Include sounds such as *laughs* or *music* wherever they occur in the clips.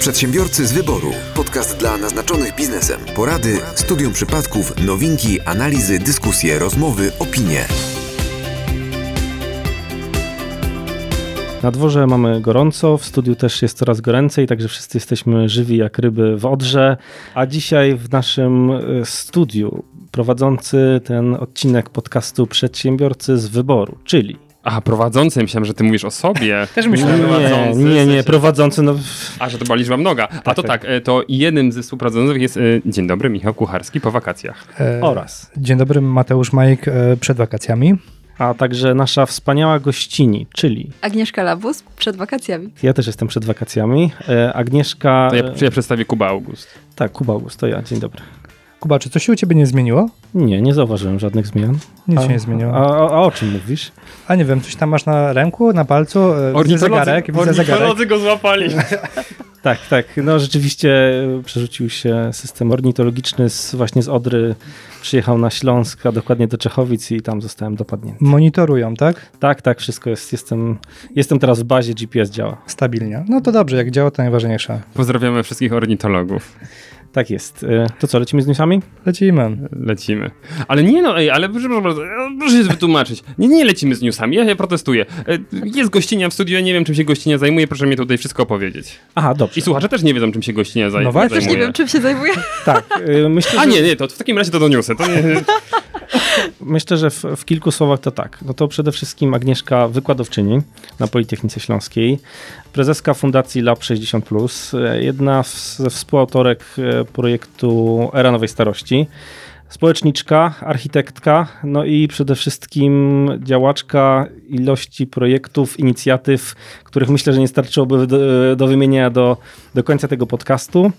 Przedsiębiorcy z wyboru. Podcast dla naznaczonych biznesem. Porady, studium przypadków, nowinki, analizy, dyskusje, rozmowy, opinie. Na dworze mamy gorąco, w studiu też jest coraz goręcej, także wszyscy jesteśmy żywi jak ryby w odrze. A dzisiaj w naszym e, studiu prowadzący ten odcinek podcastu Przedsiębiorcy z wyboru, czyli Aha, prowadzący, myślałem, że ty mówisz o sobie. *laughs* Też myślałem. nie, prowadzący, nie, nie, prowadzący, no A, że to była liczba mnoga. A to tak. tak, e, to jednym ze współprowadzących jest, e, dzień dobry, Michał Kucharski po wakacjach. E, oraz. Dzień dobry, Mateusz Majk e, przed wakacjami. A także nasza wspaniała gościni, czyli Agnieszka Labus przed wakacjami. ja też jestem przed wakacjami, Agnieszka... To ja, ja przedstawię Kuba August. Tak, Kuba August, to ja, dzień dobry. Kuba, czy coś się u ciebie nie zmieniło? Nie, nie zauważyłem żadnych zmian. Nic a, się nie zmieniło. A, a, a o czym mówisz? A nie wiem, coś tam masz na ręku, na palcu? E, Widzę zegarek, widzę zegarek. go złapali. *laughs* Tak, tak. No rzeczywiście e, przerzucił się system ornitologiczny z, właśnie z Odry. Przyjechał na Śląsk, a dokładnie do Czechowic i tam zostałem dopadnięty. Monitorują, tak? Tak, tak, wszystko jest. Jestem, jestem teraz w bazie, GPS działa. Stabilnie. No to dobrze, jak działa, to najważniejsze. Pozdrawiamy wszystkich ornitologów. Tak jest. E, To co, lecimy z newsami? Lecimy. Lecimy. Ale nie no, ej, ale proszę, proszę, proszę się wytłumaczyć. Nie, nie lecimy z newsami, ja, ja protestuję. E, Jest gościnia w studiu, ja nie wiem czym się gościnia zajmuje, proszę mi tutaj wszystko opowiedzieć. Aha, dobrze. I słuchacze też nie wiedzą czym się gościnia zaj- No właśnie. zajmuje. Też nie wiem, czym się zajmuje. Tak, e, myślę, A że, nie, nie, to w takim razie to do newsy. To nie, *laughs* myślę, że w, w kilku słowach to tak. No to przede wszystkim Agnieszka wykładowczyni na Politechnice Śląskiej, prezeska Fundacji Lab 60+, e, jedna ze współautorek e, projektu Era Nowej Starości, społeczniczka, architektka, no i przede wszystkim działaczka ilości projektów, inicjatyw, których myślę, że nie starczyłoby do, do wymienienia do, do końca tego podcastu.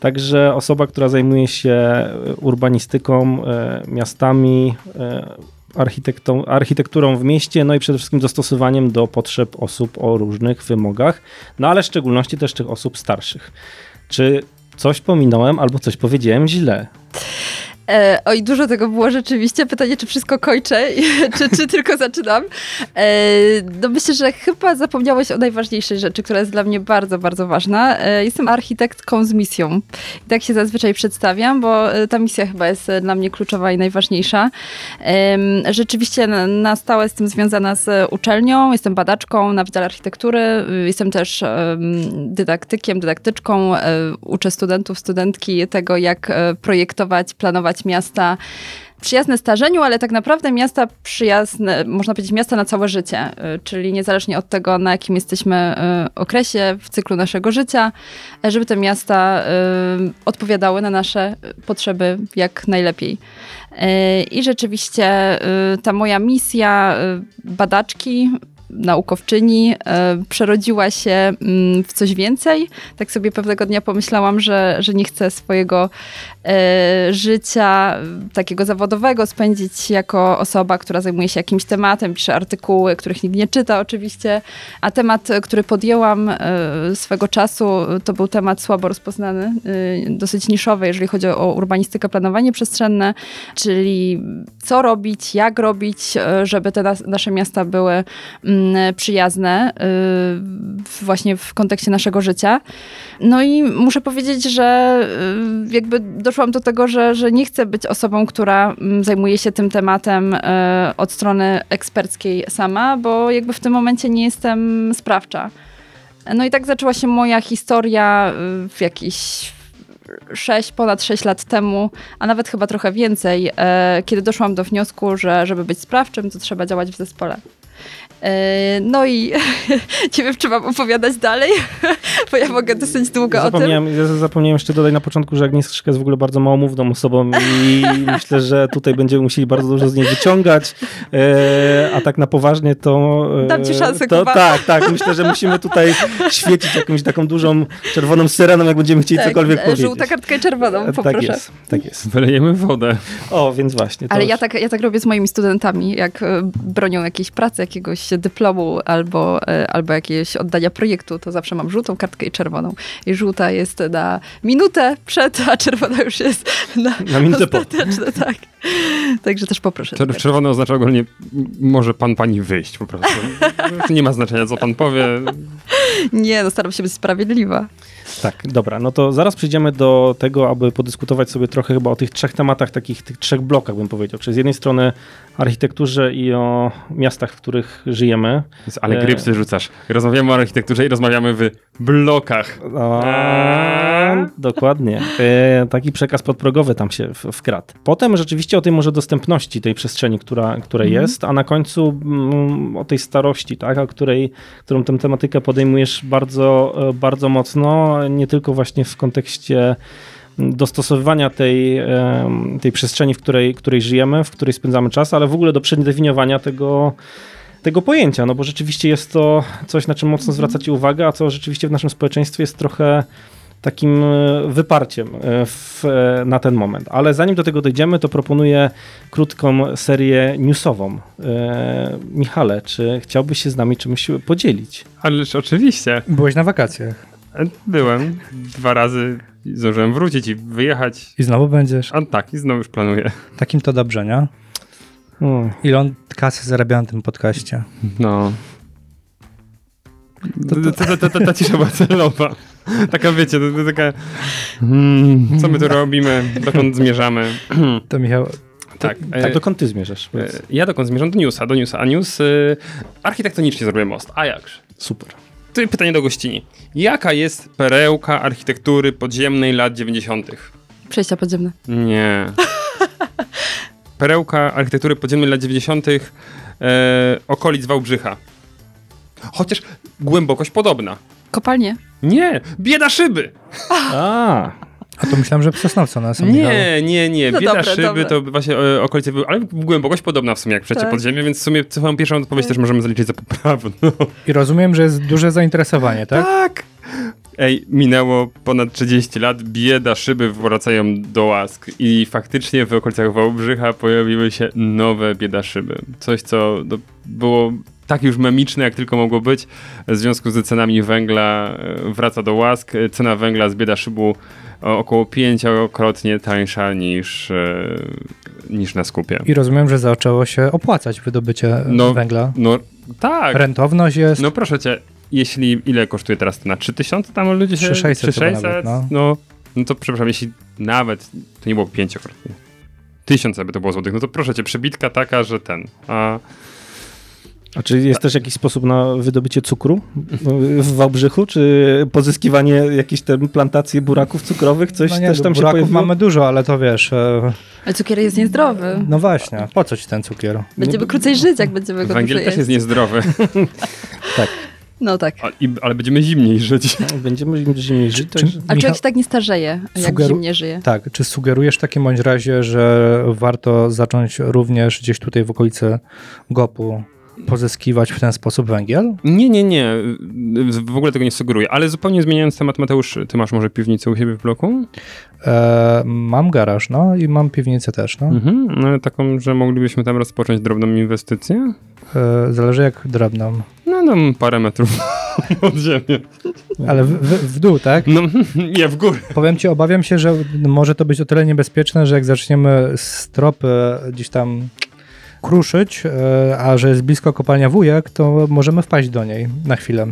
Także osoba, która zajmuje się e, urbanistyką, e, miastami, e, architekturą w mieście, no i przede wszystkim dostosowaniem do potrzeb osób o różnych wymogach, no ale w szczególności też tych osób starszych. Czy coś pominąłem albo coś powiedziałem źle? E, oj, dużo tego było rzeczywiście. Pytanie, czy wszystko kończę, *laughs* czy, czy tylko zaczynam. E, no myślę, że chyba zapomniałeś o najważniejszej rzeczy, która jest dla mnie bardzo, bardzo ważna. E, jestem architektką z misją. I tak się zazwyczaj przedstawiam, bo e, ta misja chyba jest e, dla mnie kluczowa i najważniejsza. Em, rzeczywiście na, na stałe jestem związana z uczelnią, jestem badaczką na Wydziale Architektury, jestem też em, dydaktykiem, dydaktyczką, e, uczę studentów, studentki tego, jak e, projektować, planować miasta przyjazne starzeniu, ale tak naprawdę miasta przyjazne, można powiedzieć miasta na całe życie, y, czyli niezależnie od tego, na jakim jesteśmy y, okresie w cyklu naszego życia, e, żeby te miasta y, odpowiadały na nasze potrzeby jak najlepiej. I rzeczywiście ta moja misja badaczki, naukowczyni e, przerodziła się mm, w coś więcej. Tak sobie pewnego dnia pomyślałam, że, że nie chcę swojego e, życia e, takiego zawodowego spędzić jako osoba, która zajmuje się jakimś tematem, pisze artykuły, których nikt nie czyta oczywiście, a temat, e, który podjęłam swego czasu, to był temat słabo rozpoznany, dosyć niszowy, jeżeli chodzi o urbanistykę, planowanie przestrzenne, czyli co robić, jak robić, żeby te nas, nasze miasta były mm, przyjazne y, w- właśnie w kontekście naszego życia. No i muszę powiedzieć, że y, jakby doszłam do tego, że, że nie chcę być osobą, która mm, zajmuje się tym tematem od strony eksperckiej sama, bo jakby w tym momencie nie jestem sprawcza. No i tak zaczęła się moja historia w jakiś 6, ponad 6 lat temu, a nawet chyba trochę więcej, e, kiedy doszłam do wniosku, że żeby być sprawczym, to trzeba działać w zespole. E, No i *laughs* nie wiem, czy mam opowiadać dalej, *laughs* bo ja mogę dosyć długo o tym. Zapomniałem, ja zapomniałem jeszcze dodać na początku, że Agnieszka jest w ogóle bardzo małomówną osobą i *laughs* myślę, że tutaj będziemy musieli bardzo dużo z niej wyciągać, e, a tak na poważnie to... e, Dam ci szansę, to. Tak, tak, myślę, że musimy tutaj świecić jakąś taką dużą czerwoną syreną, jak będziemy chcieli cokolwiek e, powiedzieć. Żółta kartka i czerwoną, E, poproszę. Tak jest, tak jest. wylejemy wodę. O, więc właśnie. Ale ja tak, ja tak robię z moimi studentami, jak bronią jakiejś pracy, jakiegoś dyplomu albo, e, albo jakiegoś oddania projektu, to zawsze mam żółtą kartkę i czerwoną. I żółta jest na minutę przed, a czerwona już jest na, Na minutę po. ostateczne, tak. Także też poproszę. Czer- Czerwone oznacza ogólnie, może pan, pani wyjść po prostu. Nie ma znaczenia, co pan powie. Nie, no staram się być sprawiedliwa. Tak, dobra, no to zaraz przejdziemy do tego, aby podyskutować sobie trochę chyba o tych trzech tematach, takich tych trzech blokach bym powiedział. Czyli z jednej strony architekturze i o miastach, w których żyjemy. Ale E. grypsy rzucasz. Rozmawiamy o architekturze i rozmawiamy w blokach. A, dokładnie. E, taki przekaz podprogowy tam się wkradł. Potem rzeczywiście o tej może dostępności tej przestrzeni, która, która jest, a na końcu mm, o tej starości, tak, o której, którą tę tematykę podejmujesz bardzo, e, bardzo mocno, nie tylko właśnie w kontekście dostosowywania tej, tej przestrzeni, w której, której żyjemy, w której spędzamy czas, ale w ogóle do przedefiniowania tego, tego pojęcia, no bo rzeczywiście jest to coś, na czym mocno zwracacie uwagę, a co rzeczywiście w naszym społeczeństwie jest trochę takim e, wyparciem e, w, e, na ten moment. Ale zanim do tego dojdziemy, to proponuję krótką serię newsową. E, Michale, czy chciałbyś się z nami czymś podzielić? Ależ oczywiście. Byłeś na wakacjach Byłem dwa razy, zdążyłem wrócić i wyjechać. i znowu będziesz. A tak, i znowu już planuję. Takim to dobrze, nie? Hmm. Ile on kasy zarabia na tym podcaście? No. Ta, cisza była celowa. Taka wiecie, to, to taka... Hmm, co my tu robimy? Dokąd zmierzamy? *clears throat* To Michał, Tak. Tak, e, dokąd ty zmierzasz? e, Powiedz. Ja dokąd zmierzam? Do newsa, do newsa. A news... y, architektonicznie zrobiłem most. A jakże? Super. Tutaj pytanie do gościni. Jaka jest perełka architektury podziemnej lat 90.? Przejścia podziemne. Nie. *laughs* Perełka architektury podziemnej lat 90. E, okolic Wałbrzycha. Chociaż głębokość podobna. Kopalnie. Nie, bieda szyby. A, a to myślałem, że w Sosnowcu na sam Michał. Nie, nie, nie. No Bieda dobre, szyby dobre. to właśnie e, okolice były, ale głębokość podobna w sumie jak przejście Tak. podziemie, więc w sumie swoją pierwszą odpowiedź też możemy zaliczyć za poprawną. I rozumiem, że jest duże zainteresowanie, tak? Tak. Ej, minęło ponad 30 lat, bieda szyby wracają do łask i faktycznie w okolicach Wałbrzycha pojawiły się nowe bieda szyby. Coś, co do, było tak już memiczne, jak tylko mogło być. W związku z cenami węgla e, wraca do łask. E, Cena węgla z bieda szybu około pięciokrotnie tańsza niż, e, niż na skupie. I rozumiem, że zaczęło się opłacać wydobycie No, węgla. No tak. Rentowność jest. No proszę cię, jeśli ile kosztuje teraz na 3000 tam ludzie się... 3600 chyba 3600? nawet, no. no. no to przepraszam, jeśli nawet to nie było pięciokrotnie. Tysiąc by to było złotych, no to proszę cię, przebitka taka, że ten. A a czy jest też jakiś sposób na wydobycie cukru w Wałbrzychu? Czy pozyskiwanie jakichś tam plantacji buraków cukrowych? Coś no nie, też tam się pojawiło? mamy dużo, ale to wiesz, e, Ale cukier jest niezdrowy. no właśnie, po co ci ten cukier? Będziemy krócej żyć, jak będziemy go węgiel też jest niezdrowy, *laughs* No tak. A, i, ale będziemy zimniej żyć. Będziemy zimniej żyć. Czy- także- A Michał- człowiek się tak nie starzeje, jak zimnie żyje. Tak, czy sugerujesz w takim bądź razie, że warto zacząć również gdzieś tutaj w okolicy GOP-u pozyskiwać w ten sposób węgiel? Nie, nie, nie, w ogóle tego nie sugeruję, ale zupełnie zmieniając temat, Mateusz, ty masz może piwnicę u siebie w bloku? E, mam garaż, no i mam piwnicę też, no. Mhm, no, taką, że moglibyśmy tam rozpocząć drobną inwestycję? E, zależy jak drobną. No, tam parę metrów *laughs* od ziemi. Ale w, w, w dół, tak? No, *laughs* nie, w górę. Powiem ci, obawiam się, że może to być o tyle niebezpieczne, że jak zaczniemy stropy gdzieś tam kruszyć, e, a że jest blisko kopalnia wujek, to możemy wpaść do niej na chwilę.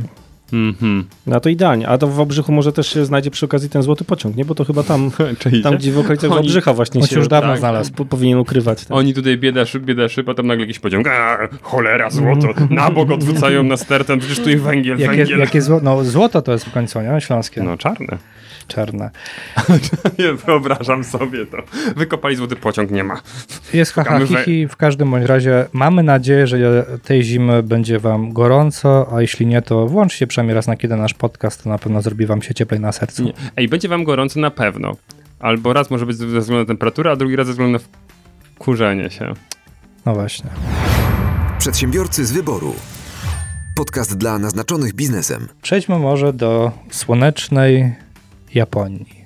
Mhm. No to idealnie. A to w Wałbrzychu może też się znajdzie przy okazji ten złoty pociąg, nie? Bo to chyba tam, *laughs* tam gdzie w okolicach Oni- Wałbrzycha właśnie się już dawno tak, znalazł. po, powinien ukrywać. Tak. Oni tutaj bieda szyb, bieda szyb, a tam nagle jakiś pociąg. A, cholera, złoto. Na bok odwrócają na sterten, przecież tu jest węgiel, Jakie, węgiel. jakie zło, no, złoto to jest w końcu, nie? Śląskie. No czarne. Czarne. *laughs* Nie wyobrażam sobie to. Wykopali złoty pociąg, nie ma. Jest haha, hihi. W każdym bądź razie mamy nadzieję, że tej zimy będzie wam gorąco, a jeśli nie, to włączcie przynajmniej raz na kiedy nasz podcast, to na pewno zrobi wam się cieplej na sercu. Nie. Ej, będzie wam gorąco na pewno. Albo raz może być ze względu na temperaturę, a drugi raz ze względu na kurzenie się. No właśnie. Przedsiębiorcy z wyboru. Podcast dla naznaczonych biznesem. Przejdźmy może do słonecznej Japonii.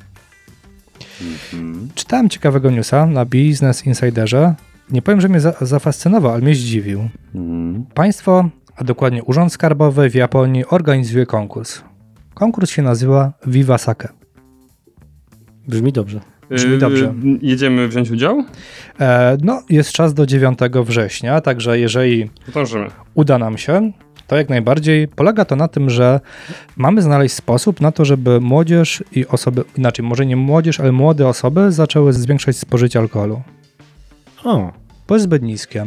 Czytałem ciekawego newsa na Business Insiderze, nie powiem, że mnie za, zafascynował, ale mnie zdziwił. Mm. Państwo, a dokładnie Urząd Skarbowy w Japonii organizuje konkurs. Konkurs się nazywa Viva Sake. Brzmi dobrze. Brzmi dobrze. Yy, jedziemy wziąć udział? E, no, jest czas do 9 września, także jeżeli Dążymy. uda nam się, to jak najbardziej polega to na tym, że mamy znaleźć sposób na to, żeby młodzież i osoby, inaczej, może nie młodzież, ale młode osoby zaczęły zwiększać spożycie alkoholu. O, Bo jest zbyt niskie.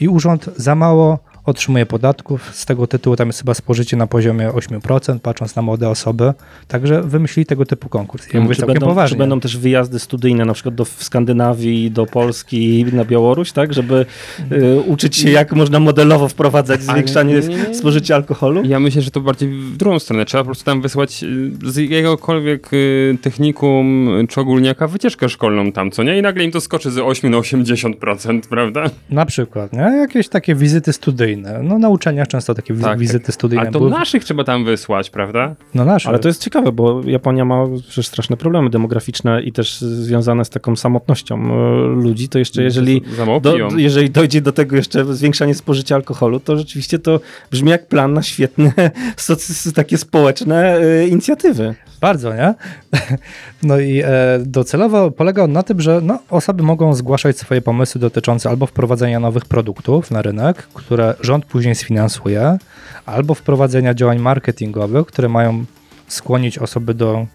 I urząd za mało otrzymuje podatków. Z tego tytułu tam jest chyba spożycie na poziomie 8%, patrząc na młode osoby. Także wymyślili tego typu konkurs. Ja mówię czy, będą, poważnie. czy będą też wyjazdy studyjne, na przykład do w Skandynawii, do Polski, na Białoruś, tak? Żeby y, uczyć się, jak można modelowo wprowadzać zwiększanie nie, nie, nie. spożycia alkoholu? Ja myślę, że to bardziej w drugą stronę. Trzeba po prostu tam wysłać y, z jakiegokolwiek y, technikum y, czy ogólniaka wycieczkę szkolną tam, co nie? I nagle im to skoczy z 8 na 80%, prawda? Na przykład, nie? Jakieś takie wizyty studyjne. No na uczelniach często takie Tak, wizyty studyjne Ale to były. naszych trzeba tam wysłać, prawda? No nasze. Ale to jest ciekawe, bo Japonia ma przecież straszne problemy demograficzne i też związane z taką samotnością y, ludzi, to jeszcze jeżeli, do, jeżeli dojdzie do tego jeszcze zwiększanie spożycia alkoholu, to rzeczywiście to brzmi jak plan na świetne *laughs* takie społeczne y, inicjatywy. Bardzo, nie? *laughs* No i e, docelowo polega on na tym, że no, osoby mogą zgłaszać swoje pomysły dotyczące albo wprowadzenia nowych produktów na rynek, które rząd później sfinansuje, albo wprowadzenia działań marketingowych, które mają skłonić osoby do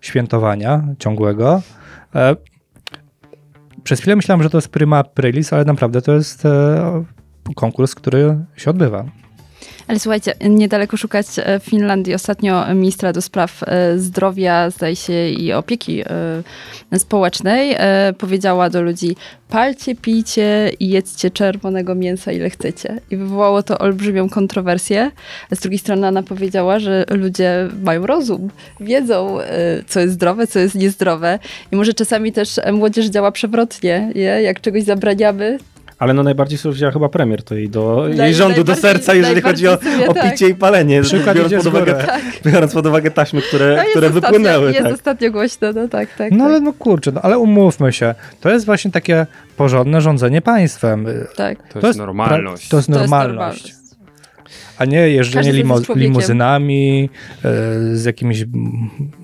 świętowania ciągłego. E, przez chwilę myślałem, że to jest prima aprilis, ale naprawdę to jest e, konkurs, który się odbywa. Ale słuchajcie, niedaleko szukać e, w Finlandii ostatnio ministra do spraw e, zdrowia, zdaje się, i opieki e, społecznej powiedziała do ludzi: palcie, pijcie i jedzcie czerwonego mięsa ile chcecie. I wywołało to olbrzymią kontrowersję. Z drugiej strony ona powiedziała, że ludzie mają rozum, wiedzą, co jest zdrowe, co jest niezdrowe. I może czasami też młodzież działa przewrotnie, nie? Jak czegoś zabraniamy, Ale no najbardziej sobie wzięła chyba premier to jej, do, jej rządu do serca, jeżeli chodzi o, sobie o tak. picie i palenie. Przykład biorąc pod, uwagę, *laughs* biorąc pod uwagę taśmy, które, No jest które ostatnio, wypłynęły. Jest tak. ostatnio głośno, no tak, tak. No tak, ale no kurczę, no ale umówmy się, to jest właśnie takie porządne rządzenie państwem. tak. To, jest, normalność. To jest To jest normalność. normalność. A nie jeżdżenie limo, jest limuzynami e, z jakimiś,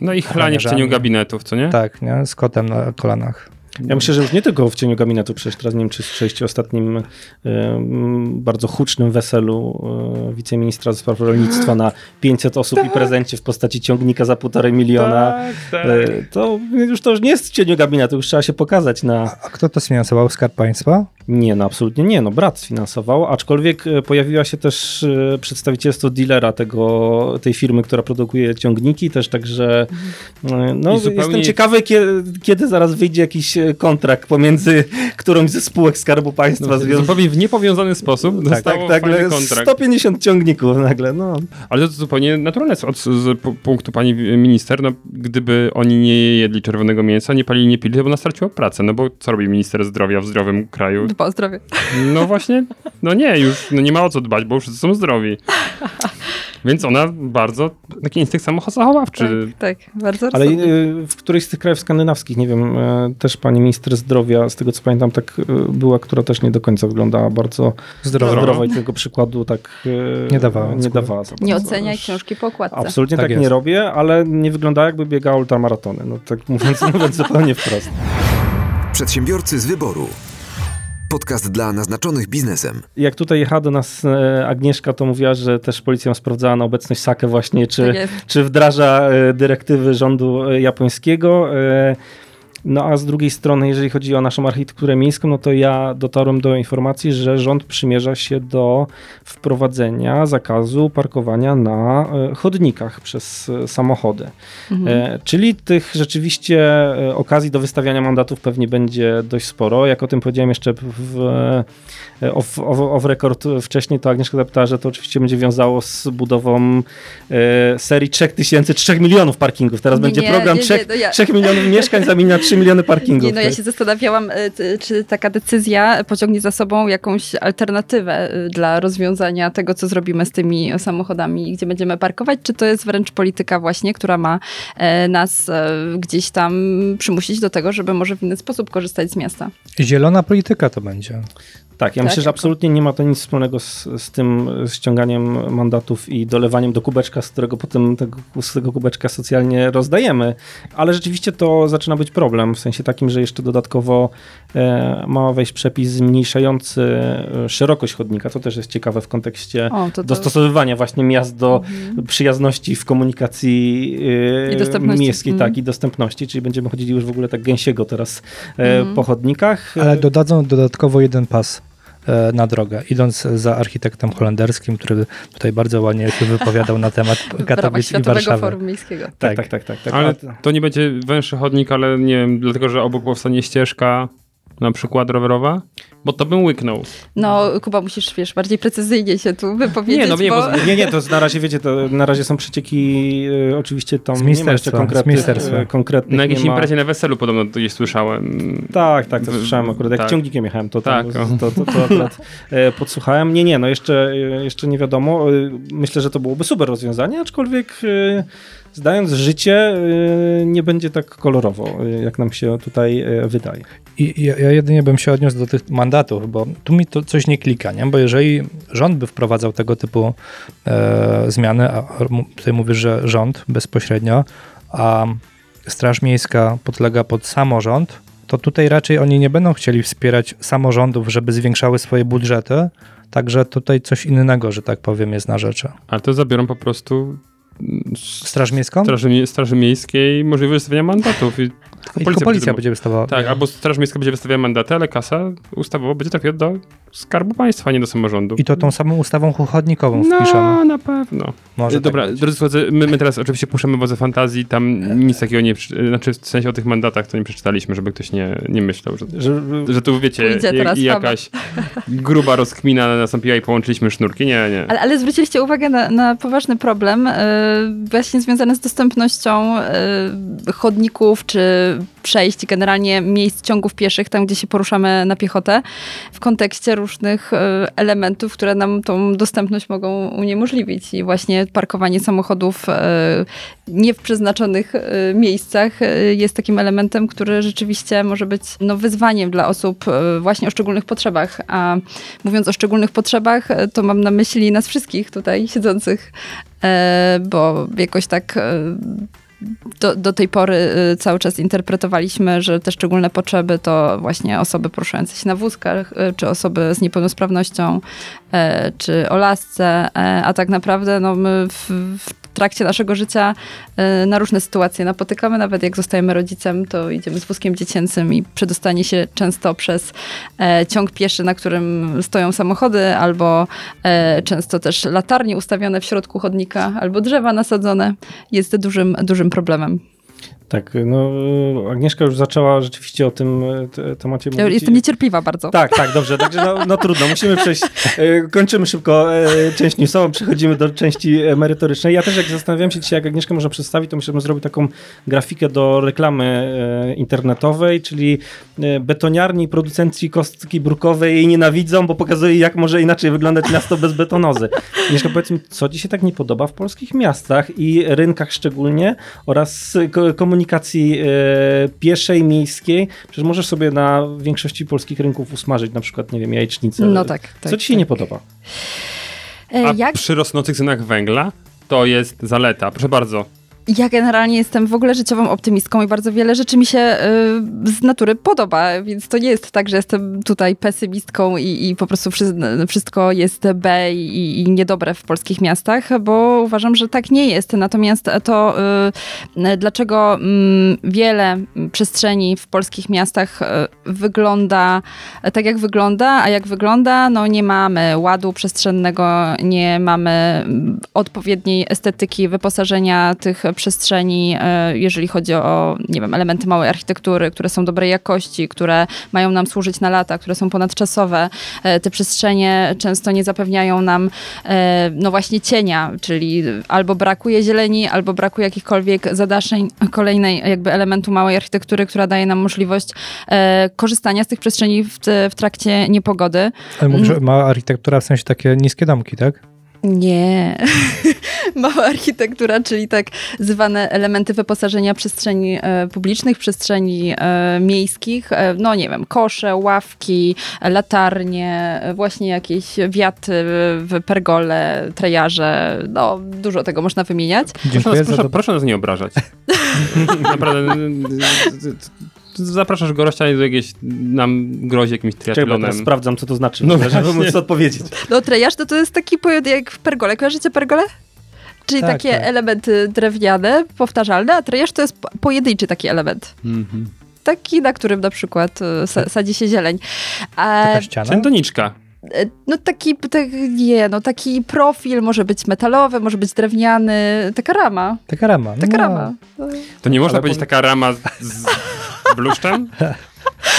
No i chlanie w cieniu gabinetów, co nie? tak, nie, z kotem na kolanach. Ja myślę, że już nie tylko w cieniu gabinetu, przecież teraz nie wiem, czy słyszeliście ostatnim em, bardzo hucznym weselu e, wiceministra do spraw rolnictwa na 500 osób i prezencie w postaci ciągnika za półtorej miliona. Tak, tak. E, To już to już nie jest w cieniu gabinetu, już trzeba się pokazać na... A kto to sfinansował? Skarb Państwa? Nie, no absolutnie nie, no brat sfinansował, aczkolwiek e, pojawiła się też e, przedstawicielstwo dealera tego, tej firmy, która produkuje ciągniki, też także e, no, jestem ciekawy, kiedy, kiedy zaraz wyjdzie jakiś e, kontrakt pomiędzy którąś ze spółek Skarbu Państwa. No, związ- zupełnie w niepowiązany sposób tak, dostało tak, fajny nagle kontrakt. 150 ciągników nagle, no. Ale to zupełnie naturalne jest od z pu- punktu pani minister, no gdyby oni nie jedli czerwonego mięsa, nie palili, nie pili, to by ona straciła pracę, no bo co robi minister zdrowia w zdrowym kraju? Dba o zdrowie. No właśnie, no nie, już no nie ma o co dbać, bo wszyscy są zdrowi. *laughs* Więc ona bardzo, taki instynkt samochowawczy. Tak, tak, bardzo Ale e, w którejś z tych krajów skandynawskich, nie wiem, e, też pani minister zdrowia, z tego co pamiętam, tak e, była, która też nie do końca wyglądała bardzo Zdrowo. zdrowo i tego przykładu tak Nie dawała Nie dawała za Nie oceniaj książki po okładce. Absolutnie Tak tak, nie robię, ale nie wygląda jakby biegała ultramaratony. No tak *laughs* mówiąc, mówiąc zupełnie wprost. Przedsiębiorcy z wyboru. Podcast dla naznaczonych biznesem. Jak tutaj jechała do nas e, Agnieszka, to mówiła, że też policja sprawdzała na obecność Sakę właśnie, czy, Tak czy wdraża e, dyrektywy rządu e, japońskiego. No a z drugiej strony, jeżeli chodzi o naszą architekturę miejską, no to ja dotarłem do informacji, że rząd przymierza się do wprowadzenia zakazu parkowania na e, chodnikach przez e, samochody. Mhm. E, Czyli tych rzeczywiście okazji do wystawiania mandatów pewnie będzie dość sporo. Jak o tym powiedziałem jeszcze w, off, off, off record wcześniej, to Agnieszka zapytała, że to oczywiście będzie wiązało z budową serii 3000, 3 milionów parkingów. Teraz Nie, będzie program nie, 3, nie, ja- 3 milionów mieszkań *laughs* zamienia 3 2 miliony parkingów. Nie, no ja tak. się zastanawiałam, ty- czy taka decyzja pociągnie za sobą jakąś alternatywę y, dla rozwiązania tego, co zrobimy z tymi samochodami i gdzie będziemy parkować, czy to jest wręcz polityka właśnie, która ma e, nas e, gdzieś tam przymusić do tego, żeby może w inny sposób korzystać z miasta. Zielona polityka to będzie. Tak, ja Tak, myślę, że jako- absolutnie nie ma to nic wspólnego z, z tym ściąganiem mandatów i dolewaniem do kubeczka, z którego potem tego, z tego kubeczka socjalnie rozdajemy. Ale rzeczywiście to zaczyna być problem, w sensie takim, że jeszcze dodatkowo e, ma wejść przepis zmniejszający e, szerokość chodnika, co też jest ciekawe w kontekście O, to, to... dostosowywania właśnie miast do Mhm. przyjazności w komunikacji e, miejskiej, Mhm. tak, i dostępności, czyli będziemy chodzili już w ogóle tak gęsiego teraz e, Mhm. po chodnikach. Ale dodadzą dodatkowo jeden pas na drogę, idąc za architektem holenderskim, który tutaj bardzo ładnie się wypowiadał na temat *laughs* Katowic i Warszawy. Forum Miejskiego. Tak, tak, tak, tak. tak. Ale A- to nie będzie węższy chodnik, ale nie wiem, dlatego, że obok powstanie ścieżka na przykład rowerowa? Bo to bym łyknął. No, Kuba, musisz, wiesz, bardziej precyzyjnie się tu wypowiedzieć, Nie, no nie, bo... bo- Nie, nie, to na razie wiecie, to na razie są przecieki e, oczywiście tam Z nie ma jeszcze konkretnych, ministerstwa. e, konkretnych Na jakiejś nie ma. imprezie na weselu podobno to gdzieś słyszałem. Tak, tak, to W- słyszałem akurat. Jak tak. ciągnikiem jechałem, to, tam, Tak, to, to, to akurat e, podsłuchałem. Nie, nie, no jeszcze, jeszcze nie wiadomo. Myślę, że to byłoby super rozwiązanie, aczkolwiek e, zdając życie, nie będzie tak kolorowo, jak nam się tutaj wydaje. I ja, ja jedynie bym się odniósł do tych mandatów, bo tu mi to coś nie klika, nie? Bo jeżeli rząd by wprowadzał tego typu e, zmiany, a tutaj mówisz, że rząd bezpośrednio, a Straż Miejska podlega pod samorząd, to tutaj raczej oni nie będą chcieli wspierać samorządów, żeby zwiększały swoje budżety, także tutaj coś innego, że tak powiem, jest na rzeczy. Ale to zabiorą po prostu Straż Miejską? Straży, Straży Miejskiej możliwość wystawienia mandatów. I tylko tylko policja będzie- będzie wystawała. Tak, albo Straż Miejska będzie wystawiała mandaty, ale kasa ustawowo będzie trafiła do Skarbu Państwa, a nie do samorządu. I to tą samą ustawą chodnikową wpiszemy. No, na pewno. Może Dobra, tak drodzy słuchacze, my, my teraz oczywiście puszczamy wodze fantazji, tam nic takiego nie, znaczy w sensie o tych mandatach to nie przeczytaliśmy, żeby ktoś nie, nie myślał, że, Że, że tu wiecie, jak, jakaś gruba rozkmina nastąpiła i połączyliśmy sznurki, nie, nie. Ale, ale zwróciliście uwagę na, na poważny problem, e, właśnie związany z dostępnością e, chodników czy przejść, generalnie miejsc ciągów pieszych, tam gdzie się poruszamy na piechotę, w kontekście różnych e, elementów, które nam tą dostępność mogą uniemożliwić. I właśnie parkowanie samochodów e, nie w przeznaczonych e, miejscach jest takim elementem, który rzeczywiście może być no, wyzwaniem dla osób właśnie o szczególnych potrzebach. A mówiąc o szczególnych potrzebach, to mam na myśli nas wszystkich tutaj siedzących, bo jakoś tak do, do tej pory e, cały czas interpretowaliśmy, że te szczególne potrzeby to właśnie osoby poruszające się na wózkach, e, czy osoby z niepełnosprawnością, e, czy o lasce, a tak naprawdę no, my w, w trakcie naszego życia e, na różne sytuacje napotykamy, nawet jak zostajemy rodzicem, to idziemy z wózkiem dziecięcym i przedostanie się często przez e, ciąg pieszy, na którym stoją samochody, albo e, często też latarnie ustawione w środku chodnika, albo drzewa nasadzone, jest dużym, dużym problemem. Tak, no Agnieszka już zaczęła rzeczywiście o tym e, te, temacie mówić. jestem niecierpliwa bardzo. Tak, tak, dobrze. Także no, no trudno, musimy przejść. e, Kończymy szybko e, część newsową, przechodzimy do części merytorycznej. Ja też jak zastanawiałem się dzisiaj, jak Agnieszka może przedstawić, to myślę, że bym zrobił taką grafikę do reklamy internetowej, czyli betoniarni, producenci kostki brukowej jej nienawidzą, bo pokazuje, jak może inaczej wyglądać miasto bez betonozy. Agnieszka, powiedz mi, co ci się tak nie podoba w polskich miastach i rynkach szczególnie oraz komunikacji e, pieszej, miejskiej? Przecież możesz sobie na większości polskich rynków usmażyć na przykład, nie wiem, jajecznicę. No tak. tak Co ci się tak. nie podoba? E, A Jak przy rosnących cenach węgla to jest zaleta. Proszę bardzo. Ja generalnie jestem w ogóle życiową optymistką i bardzo wiele rzeczy mi się y, z natury podoba, więc to nie jest tak, że jestem tutaj pesymistką i, i po prostu wszy- wszystko jest B i, i niedobre w polskich miastach, bo uważam, że tak nie jest. Natomiast to, y, dlaczego mm, wiele przestrzeni w polskich miastach y, wygląda tak, jak wygląda, a jak wygląda, no nie mamy ładu przestrzennego, nie mamy mm, odpowiedniej estetyki wyposażenia tych przestrzeni, e, jeżeli chodzi o, nie wiem, elementy małej architektury, które są dobrej jakości, które mają nam służyć na lata, które są ponadczasowe. E, Te przestrzenie często nie zapewniają nam, e, no właśnie cienia, czyli albo brakuje zieleni, albo brakuje jakichkolwiek zadaszeń kolejnej jakby elementu małej architektury, która daje nam możliwość korzystania z tych przestrzeni w, w trakcie niepogody. Ale mówisz, Mm. mała architektura w sensie takie niskie domki, tak? Nie. *laughs* *laughs* Mała architektura, czyli tak zwane elementy wyposażenia przestrzeni e, publicznych, przestrzeni e, miejskich. E, no nie wiem, kosze, ławki, latarnie, właśnie jakieś wiaty, w pergole, trejarze. No, dużo tego można wymieniać. Proszę Dziękuję nas, proszę, to. proszę nas nie obrażać. *laughs* Naprawdę. Zapraszasz gościa i do jakiegoś, nam grozi jakimś Czekaj, bo ja triatlonem. teraz sprawdzam, co to znaczy, No żeby móc odpowiedzieć. No trejarz to, to jest taki pojęty jak w pergole. Kojarzycie pergole? Czyli Tak, takie tak. elementy drewniane, powtarzalne, a trejarz to jest po- pojedynczy taki element. Mhm. Taki, na którym na przykład e, sa, sadzi się zieleń. A, Taka ściana? E, No taki, tak, nie, no taki profil może być metalowy, może być drewniany, taka rama, Taka rama. taka no. rama. To nie można Ale powiedzieć powie- taka rama z, z bluszczem? *laughs*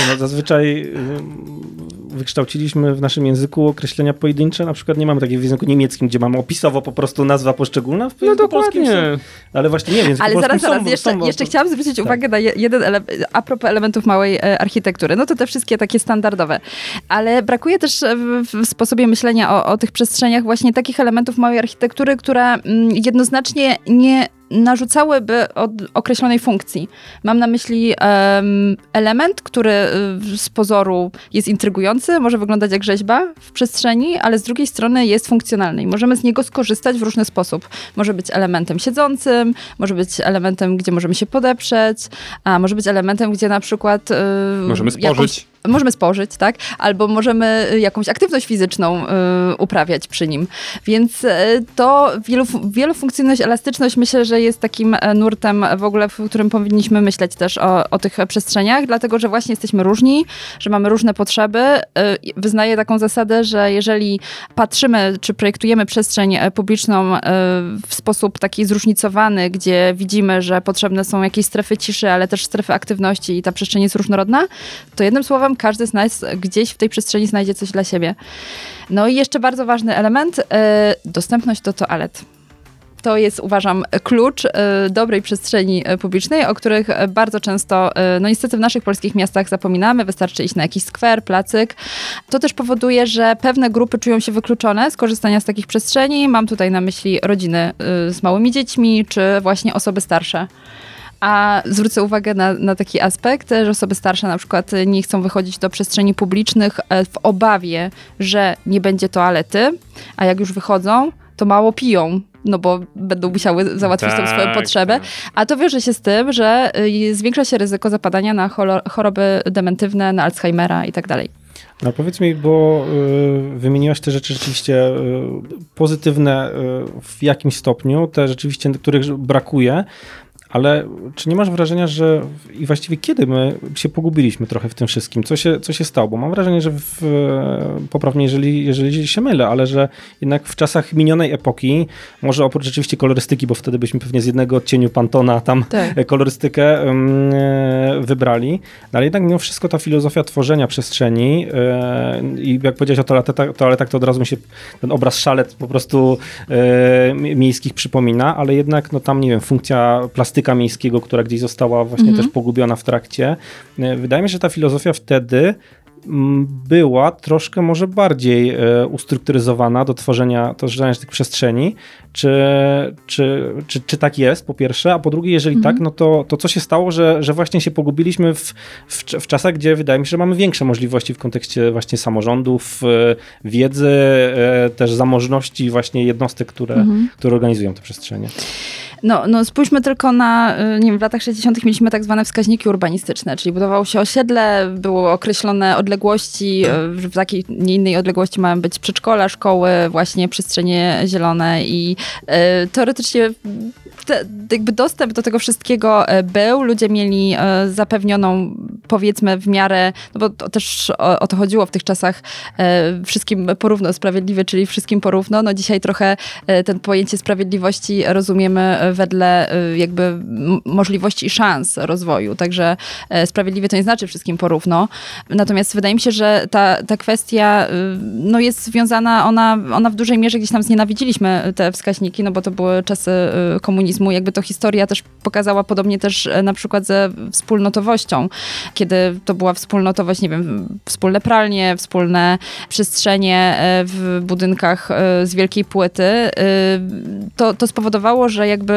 No, zazwyczaj ym, wykształciliśmy w naszym języku określenia pojedyncze, na przykład nie mamy takiego w języku niemieckim, gdzie mamy opisowo po prostu nazwa poszczególna, w No polskim są, dokładnie. ale właśnie nie, w języku Ale zaraz, zaraz, są, jeszcze, są, jeszcze chciałam zwrócić tak. uwagę na je- jeden element, a propos elementów małej e, architektury. No to te wszystkie takie standardowe. Ale brakuje też e, w, w sposobie myślenia o, o tych przestrzeniach właśnie takich elementów małej architektury, które mm, jednoznacznie nie narzucałyby od określonej funkcji. Mam na myśli em, element, który y, z pozoru jest intrygujący, może wyglądać jak rzeźba w przestrzeni, ale z drugiej strony jest funkcjonalny i możemy z niego skorzystać w różny sposób. Może być elementem siedzącym, może być elementem, gdzie możemy się podeprzeć, a może być elementem, gdzie na przykład... y, Możemy jakąś- spożyć. Możemy spożyć, tak? Albo możemy y, jakąś aktywność fizyczną y, uprawiać przy nim. Więc y, to wielofu- wielofunkcyjność, elastyczność myślę, że jest takim e, nurtem w ogóle, w którym powinniśmy myśleć też o, o tych przestrzeniach, dlatego że właśnie jesteśmy różni, że mamy różne potrzeby. Y, Wyznaję taką zasadę, że jeżeli patrzymy, czy projektujemy przestrzeń e, publiczną e, w sposób taki zróżnicowany, gdzie widzimy, że potrzebne są jakieś strefy ciszy, ale też strefy aktywności i ta przestrzeń jest różnorodna, to jednym słowem każdy z nas gdzieś w tej przestrzeni znajdzie coś dla siebie. No i jeszcze bardzo ważny element, e, dostępność do toalet. To jest, uważam, klucz e, dobrej przestrzeni e, publicznej, o których bardzo często, no niestety w naszych polskich miastach zapominamy. Wystarczy iść na jakiś skwer, placyk. To też powoduje, że pewne grupy czują się wykluczone z korzystania z takich przestrzeni. Mam tutaj na myśli rodziny z małymi dziećmi, czy właśnie osoby starsze. A zwrócę uwagę na, na taki aspekt, że osoby starsze na przykład nie chcą wychodzić do przestrzeni publicznych e, w obawie, że nie będzie toalety, a jak już wychodzą, to mało piją. No bo będą musiały załatwić tą swoją Tak, potrzebę. tak. A to wiąże się z tym, że y, zwiększa się ryzyko zapadania na choroby dementywne, na Alzheimera i tak dalej. No powiedz mi, bo y, wymieniłaś te rzeczy rzeczywiście y, pozytywne y, w jakimś stopniu, te rzeczywiście, których brakuje, ale czy nie masz wrażenia, że i właściwie kiedy my się pogubiliśmy trochę w tym wszystkim? Co się, co się stało? Bo mam wrażenie, że w, e, poprawnie, jeżeli, jeżeli się mylę, ale że jednak w czasach minionej epoki, może oprócz rzeczywiście kolorystyki, bo wtedy byśmy pewnie z jednego odcieniu Pantona tam Tak. e, kolorystykę e, wybrali, no ale jednak mimo wszystko ta filozofia tworzenia przestrzeni i jak powiedziałeś o toaletach, toaletach, to od razu mi się ten obraz szalet po prostu mi- miejskich przypomina, ale jednak no tam, nie wiem, funkcja plastyka miejskiego, która gdzieś została właśnie Mhm. też pogubiona w trakcie. E, Wydaje mi się, że ta filozofia wtedy była troszkę może bardziej e, ustrukturyzowana do tworzenia, do tworzenia tych przestrzeni. Czy, czy, czy, czy tak jest, po pierwsze, a po drugie, jeżeli Mhm. tak, no to, to co się stało, że, że właśnie się pogubiliśmy w, w, w czasach, gdzie wydaje mi się, że mamy większe możliwości w kontekście właśnie samorządów, e, wiedzy, e, też zamożności właśnie jednostek, które, Mhm. które organizują te przestrzenie. No, no spójrzmy tylko na, y, nie wiem, w latach 60. mieliśmy tak zwane wskaźniki urbanistyczne, czyli budowało się osiedle, było określone odległości, y, w takiej, nie innej odległości mają być przedszkola, szkoły, właśnie przestrzenie zielone i y, teoretycznie te, jakby dostęp do tego wszystkiego był, ludzie mieli zapewnioną powiedzmy w miarę, no bo to też o, o to chodziło w tych czasach, wszystkim porówno sprawiedliwe, czyli wszystkim porówno. No dzisiaj trochę ten pojęcie sprawiedliwości rozumiemy wedle e, jakby możliwości i szans rozwoju, także e, sprawiedliwie to nie znaczy wszystkim porówno. Natomiast wydaje mi się, że ta, ta kwestia y, no jest związana, ona, ona w dużej mierze gdzieś tam znienawidziliśmy te wskaźniki, no bo to były czasy y, komunizmu. Jakby to historia też pokazała podobnie też e, na przykład ze wspólnotowością, kiedy to była wspólnotowość, nie wiem, wspólne pralnie, wspólne przestrzenie e, w budynkach z wielkiej płyty, y, to, to spowodowało, że jakby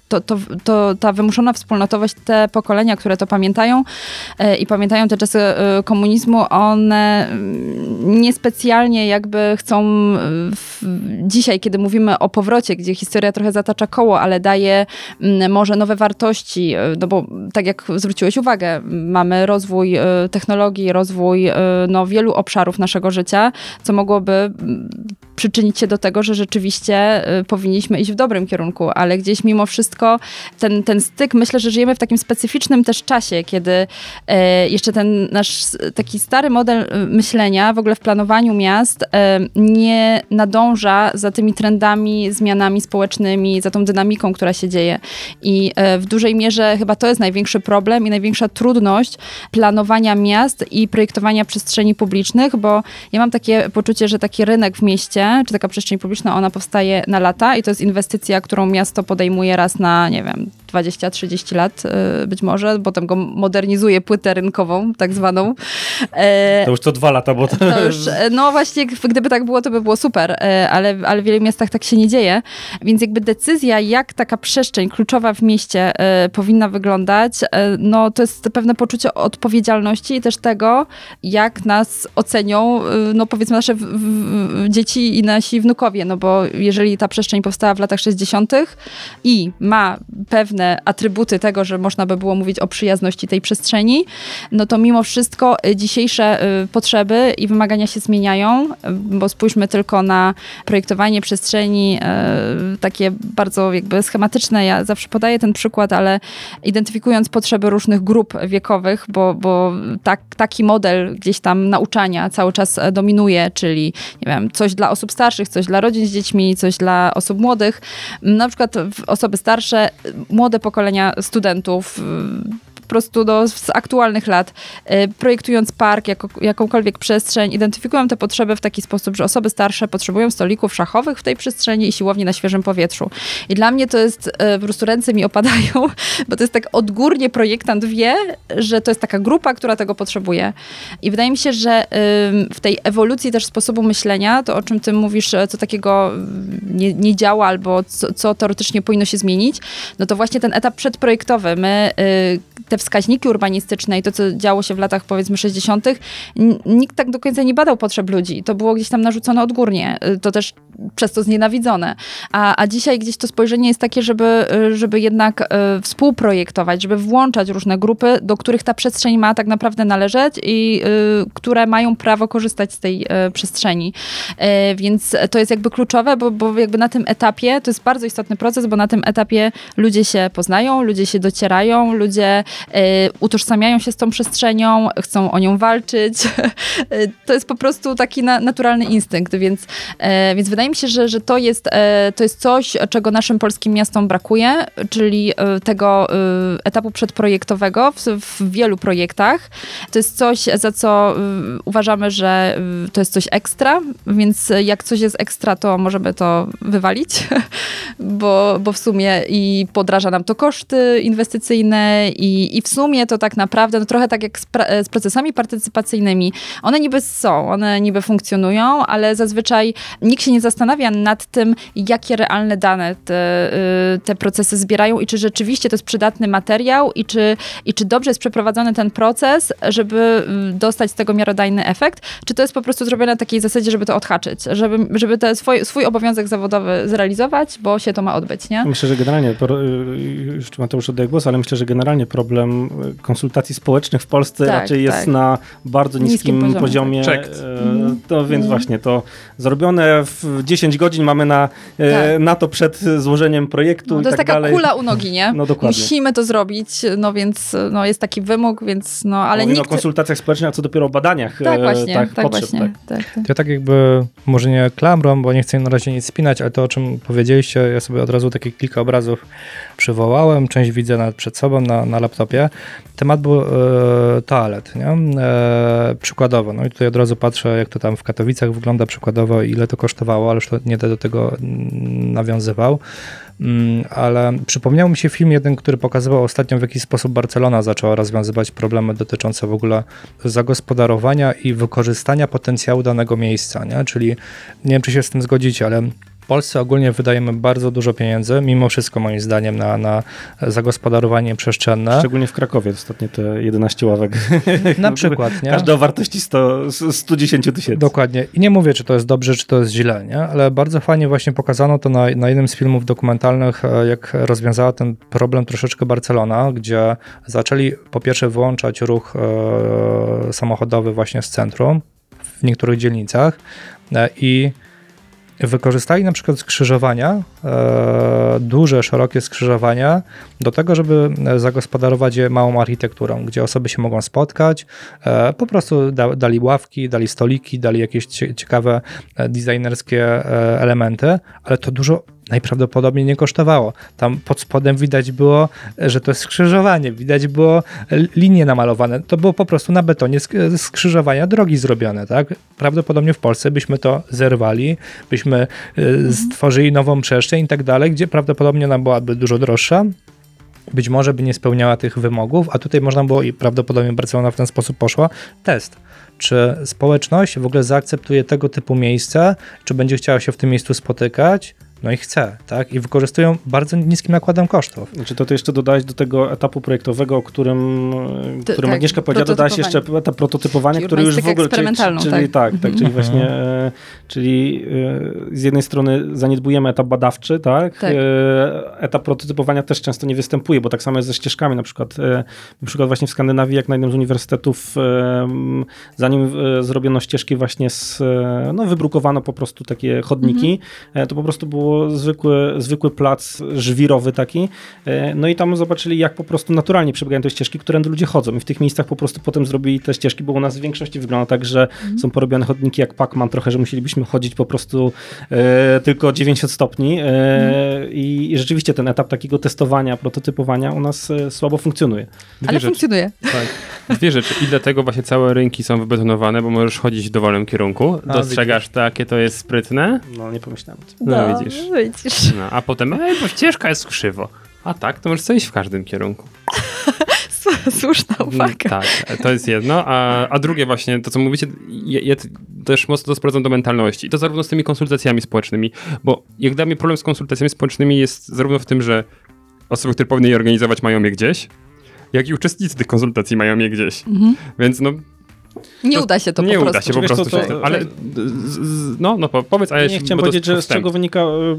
to, to, to ta wymuszona wspólnotowość, te pokolenia, które to pamiętają e, i pamiętają te czasy e, komunizmu, one mm, niespecjalnie jakby chcą e, w, dzisiaj, kiedy mówimy o powrocie, gdzie historia trochę zatacza koło, ale daje mm, może nowe wartości, no bo tak jak zwróciłeś uwagę, mamy rozwój technologii, rozwój no, wielu obszarów naszego życia, co mogłoby mm, przyczynić się do tego, że rzeczywiście powinniśmy iść w dobrym kierunku, ale gdzieś mimo wszystko ten, ten styk, myślę, że żyjemy w takim specyficznym też czasie, kiedy e, jeszcze ten nasz taki stary model y, myślenia w ogóle w planowaniu miast e, nie nadąża za tymi trendami, zmianami społecznymi, za tą dynamiką, która się dzieje. I e, w dużej mierze chyba to jest największy problem i największa trudność planowania miast i projektowania przestrzeni publicznych, bo ja mam takie poczucie, że taki rynek w mieście, czy taka przestrzeń publiczna, ona powstaje na lata i to jest inwestycja, którą miasto podejmuje raz na, má, neviem, 20-30 lat y, być może, potem go modernizuje płytę rynkową, tak zwaną. E, To już to dwa lata, bo to, to już, e, no właśnie, gdyby tak było, to by było super, e, ale, ale w wielu miastach tak się nie dzieje. Więc jakby decyzja, jak taka przestrzeń kluczowa w mieście powinna wyglądać, no to jest pewne poczucie odpowiedzialności i też tego, jak nas ocenią, no powiedzmy nasze w, w, dzieci i nasi wnukowie, no bo jeżeli ta przestrzeń powstała w latach 60. i ma pewne atrybuty tego, że można by było mówić o przyjazności tej przestrzeni, no to mimo wszystko y, dzisiejsze y, potrzeby i wymagania się zmieniają, y, bo spójrzmy tylko na projektowanie przestrzeni takie bardzo jakby schematyczne. Ja zawsze podaję ten przykład, ale identyfikując potrzeby różnych grup wiekowych, bo, bo tak, taki model gdzieś tam nauczania cały czas e, dominuje, czyli nie wiem, coś dla osób starszych, coś dla rodzin z dziećmi, coś dla osób młodych. Na przykład osoby starsze, y, młode pokolenia studentów, y, prostu do, z aktualnych lat, y, projektując park, jako, jakąkolwiek przestrzeń, identyfikują te potrzeby w taki sposób, że osoby starsze potrzebują stolików szachowych w tej przestrzeni i siłowni na świeżym powietrzu. I dla mnie to jest, y, po prostu ręce mi opadają, *laughs* bo to jest tak odgórnie projektant wie, że to jest taka grupa, która tego potrzebuje. I wydaje mi się, że w tej ewolucji też sposobu myślenia, to o czym ty mówisz, e, co takiego mm, nie, nie działa albo co, co teoretycznie powinno się zmienić, no to właśnie ten etap przedprojektowy. My y, te wskaźniki urbanistyczne i to, co działo się w latach powiedzmy 60., n- nikt tak do końca nie badał potrzeb ludzi. To było gdzieś tam narzucone odgórnie. Y, To też przez to znienawidzone. A, a dzisiaj gdzieś to spojrzenie jest takie, żeby, y, żeby jednak y, współprojektować, żeby włączać różne grupy, do których ta przestrzeń ma tak naprawdę należeć i y, które mają prawo korzystać z tej y, przestrzeni. Y, więc to jest jakby kluczowe, bo, bo jakby na tym etapie, to jest bardzo istotny proces, bo na tym etapie ludzie się poznają, ludzie się docierają, ludzie utożsamiają się z tą przestrzenią, chcą o nią walczyć. *laughs* Y, to jest po prostu taki na, naturalny instynkt, więc, e, więc wydaje mi się, że, że to, jest, to jest coś, czego naszym polskim miastom brakuje, czyli tego etapu przedprojektowego w, w wielu projektach. To jest coś, za co uważamy, że to jest coś ekstra, więc jak coś jest ekstra, to możemy to wywalić, *laughs* bo, bo w sumie i podraża nam to koszty inwestycyjne i, i w sumie to tak naprawdę, no trochę tak jak z, z procesami partycypacyjnymi, one niby są, one niby funkcjonują, ale zazwyczaj nikt się nie zastanawia nad tym, jakie realne dane te, y, te procesy zbierają i czy rzeczywiście to jest przydatny materiał i czy, i czy dobrze jest przeprowadzony ten proces, żeby y, dostać z tego miarodajny efekt, czy to jest po prostu zrobione na takiej zasadzie, żeby to odhaczyć, żeby, żeby swój, swój obowiązek zawodowy zrealizować, bo się to ma odbyć, nie? Myślę, że generalnie, por- już Mateusz oddaje głos, ale myślę, że generalnie problem problem e, konsultacji społecznych w Polsce Tak, raczej jest tak. na bardzo niskim, Niskim poziomie, poziomie. tak. E, To więc właśnie to zrobione w 10 godzin mamy na, e, Tak. na to przed złożeniem projektu No, i to jest tak taka dalej. kula u nogi, nie? *laughs* No dokładnie. Musimy to zrobić, no więc no, jest taki wymóg, więc no, ale Mówimy nikt... o konsultacjach społecznych, a co dopiero o badaniach Tak, e, właśnie, tak, tak, potrzeb. właśnie. Tak. Tak, tak. Ja tak jakby, może nie klamrą, bo nie chcę na razie nic spinać, ale to o czym powiedzieliście, ja sobie od razu takie kilka obrazów przywołałem, część widzę nawet przed sobą na, na laptopie. Temat był e, toalet, nie? E, przykładowo, no i tutaj od razu patrzę, jak to tam w Katowicach wygląda przykładowo, ile to kosztowało, ale już nie do tego mm, nawiązywał. Mm, ale przypomniał mi się film jeden, który pokazywał ostatnio, w jaki sposób Barcelona zaczęła rozwiązywać problemy dotyczące w ogóle zagospodarowania i wykorzystania potencjału danego miejsca, nie? Czyli nie wiem, czy się z tym zgodzicie, ale Polsce ogólnie wydajemy bardzo dużo pieniędzy, mimo wszystko moim zdaniem, na, na zagospodarowanie przestrzenne. Szczególnie w Krakowie ostatnio te 11 ławek. Na przykład, nie? Każda o wartości 100, 110 tysięcy. Dokładnie. I nie mówię, czy to jest dobrze, czy to jest źle, nie? ale bardzo fajnie właśnie pokazano to na, na jednym z filmów dokumentalnych, e, jak rozwiązała ten problem troszeczkę Barcelona, gdzie zaczęli po pierwsze wyłączać ruch e, samochodowy właśnie z centrum w niektórych dzielnicach e, i wykorzystali na przykład skrzyżowania, e, duże, szerokie skrzyżowania do tego, żeby e, zagospodarować je małą architekturą, gdzie osoby się mogą spotkać, e, po prostu da, dali ławki, dali stoliki, dali jakieś cie, ciekawe designerskie elementy, ale to dużo najprawdopodobniej nie kosztowało. Tam pod spodem widać było, że to jest skrzyżowanie, widać było linie namalowane. To było po prostu na betonie sk- skrzyżowania drogi zrobione, tak? Prawdopodobnie w Polsce byśmy to zerwali, byśmy e, stworzyli nową przestrzeń i tak dalej, gdzie prawdopodobnie ona byłaby dużo droższa, być może by nie spełniała tych wymogów, a tutaj można było i prawdopodobnie Barcelona w ten sposób poszła, test. Czy społeczność w ogóle zaakceptuje tego typu miejsce, czy będzie chciała się w tym miejscu spotykać? No i chce, tak? I wykorzystują bardzo niskim nakładem kosztów. Znaczy to ty jeszcze dodałeś do tego etapu projektowego, o którym, Ty- którym tak, Agnieszka powiedziała, dodałeś jeszcze prototypowanie. etap prototypowania, Czyli który już w ogóle... Czyli, czyli tak. tak, tak, czyli właśnie, e, czyli e, z jednej strony zaniedbujemy etap badawczy, tak? Tak. E, etap prototypowania też często nie występuje, bo tak samo jest ze ścieżkami, na przykład, na przykład właśnie w Skandynawii, jak na jednym z uniwersytetów, zanim zrobiono ścieżki właśnie z, no wybrukowano po prostu takie chodniki, e, to po prostu było zwykły, zwykły plac żwirowy taki, e, no i tam zobaczyli, jak po prostu naturalnie przebiegają te ścieżki, którędy ludzie chodzą i w tych miejscach po prostu potem zrobili te ścieżki, bo u nas w większości wygląda tak, że są porobione chodniki jak Pac-Man trochę, że musielibyśmy chodzić po prostu e, tylko 90 stopni e, i, i rzeczywiście ten etap takiego testowania, prototypowania u nas e, słabo funkcjonuje. Dwie Ale rzeczy. funkcjonuje. *laughs* Dwie rzeczy. I dlatego właśnie całe rynki są wybetonowane, bo możesz chodzić w dowolnym kierunku. A, Dostrzegasz takie to jest sprytne. No nie pomyślałem. o tym. No, widzisz. Widzisz. No, a potem, ej, bo ścieżka jest krzywo. A tak, to możesz iść w każdym kierunku. *laughs* Słuszna uwaga. Tak, to jest jedno. A, a drugie właśnie, to co mówicie, ja, ja też mocno to sprowadzam do mentalności. I to zarówno z tymi konsultacjami społecznymi, bo jak dla mnie problem z konsultacjami społecznymi jest zarówno w tym, że osoby, które powinny je organizować mają je gdzieś, jak i uczestnicy tych konsultacji mają je gdzieś. Więc no, Nie To uda się to nie po uda prostu. się po Wiesz co, prostu. to- się- ale no, no po- powiedz, a ja nie się- chciałem to powiedzieć, że z czego wynika, e,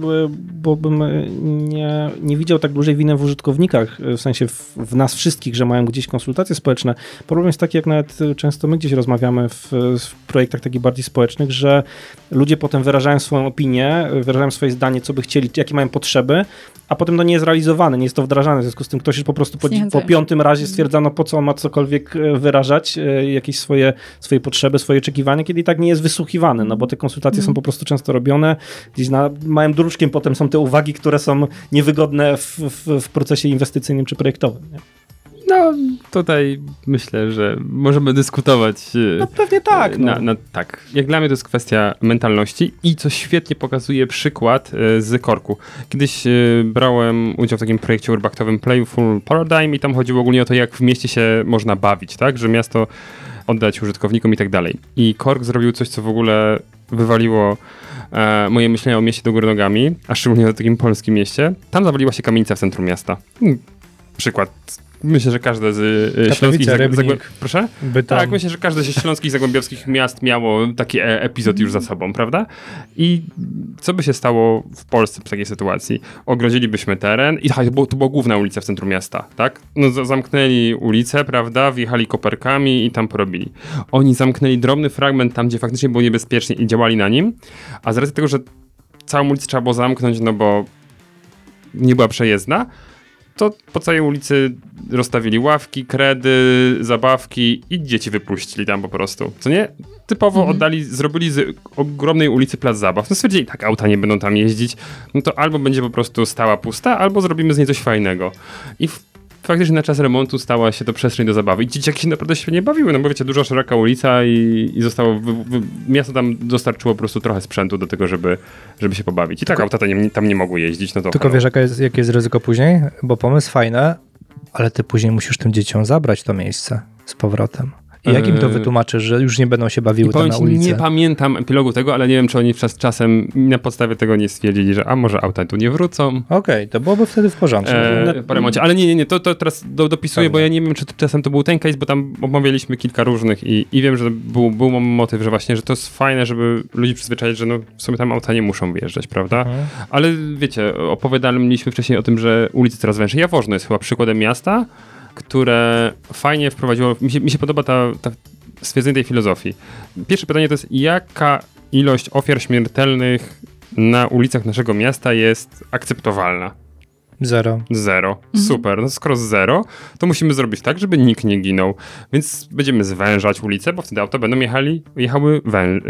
bo bym e, nie, nie widział tak dużej winy w użytkownikach, e, w sensie w, w nas wszystkich, że mają gdzieś konsultacje społeczne. Problem jest taki, jak nawet często my gdzieś rozmawiamy w, w projektach takich bardziej społecznych, że ludzie potem wyrażają swoją opinię, wyrażają swoje zdanie, co by chcieli, jakie mają potrzeby, a potem to nie jest realizowane, nie jest to wdrażane. W związku z tym ktoś już po prostu po, po piątym razie stwierdzano, po co on ma cokolwiek wyrażać, jakieś swoje, swoje potrzeby, swoje oczekiwania, kiedy i tak nie jest wysłuchiwany, no bo te konsultacje są po prostu często robione, gdzieś na małym druczkiem potem są te uwagi, które są niewygodne w, w, w procesie inwestycyjnym czy projektowym. Nie? No, tutaj myślę, że możemy dyskutować. e, No pewnie tak. No. Na, na, tak. Jak dla mnie to jest kwestia mentalności i co świetnie pokazuje przykład e, z Korku. Kiedyś e, brałem udział w takim projekcie urbaktowym Playful Paradigm i tam chodziło ogólnie o to, jak w mieście się można bawić, tak? Że miasto oddać użytkownikom i tak dalej. I Kork zrobił coś, co w ogóle wywaliło e, moje myślenie o mieście do góry nogami, a szczególnie o takim polskim mieście. Tam zawaliła się kamienica w centrum miasta. Przykład. Myślę, że każde z y, śląskich... Proszę? Bytom. Tak, myślę, że każde ze śląskich, zagłębiowskich miast miało taki e epizod już za sobą, prawda? I co by się stało w Polsce w takiej sytuacji? Ogrodzilibyśmy teren i tak, to, było, to była główna ulica w centrum miasta, tak? No za- zamknęli ulicę, prawda? Wjechali koperkami i tam porobili. Oni zamknęli drobny fragment tam, gdzie faktycznie było niebezpiecznie i działali na nim, a z racji tego, że całą ulicę trzeba było zamknąć, no bo nie była przejezdna, to po całej ulicy rozstawili ławki, kredy, zabawki i dzieci wypuścili tam po prostu. Co nie? Typowo oddali, zrobili z ogromnej ulicy plac zabaw. No stwierdzili, tak, auta nie będą tam jeździć, no to albo będzie po prostu stała pusta, albo zrobimy z niej coś fajnego. I w, faktycznie na czas remontu stała się to przestrzeń do zabawy. I dzieciaki się naprawdę świetnie bawiły, no bo wiecie, duża, szeroka ulica i, i zostało, wy, wy, miasto tam dostarczyło po prostu trochę sprzętu do tego, żeby, żeby się pobawić. I tak auta tam nie, tam nie mogły jeździć, no to Tylko halo. wiesz, jakie jest, jakie jest ryzyko później? Bo pomysł fajny, ale ty później musisz tym dzieciom zabrać to miejsce z powrotem. I jak im to Eee. wytłumaczysz, że już nie będą się bawiły tam na ulicy? nie pamiętam epilogu tego, ale nie wiem, czy oni czas, czasem na podstawie tego nie stwierdzili, że a może auta tu nie wrócą. Okej, to byłoby wtedy w porządku. E, po remoncie. Ale nie, nie, nie, to, to teraz do, dopisuję, bo ja nie wiem, czy to, czasem to był ten case, bo tam omawialiśmy kilka różnych i, i wiem, że był, był motyw, że właśnie, że to jest fajne, żeby ludzi przyzwyczaić, że no w sumie tam auta nie muszą wyjeżdżać, prawda? Mhm. Ale wiecie, opowiadaliśmy wcześniej o tym, że ulice coraz węższe. Jaworzno jest chyba przykładem miasta, które fajnie wprowadziło, mi się, mi się podoba ta, ta stwierdzenie tej filozofii. Pierwsze pytanie to jest, jaka ilość ofiar śmiertelnych na ulicach naszego miasta jest akceptowalna? Zero. Zero. Super. No skoro zero, to musimy zrobić tak, żeby nikt nie ginął. Więc będziemy zwężać ulicę, bo wtedy auta będą jechali, jechały wę, yy,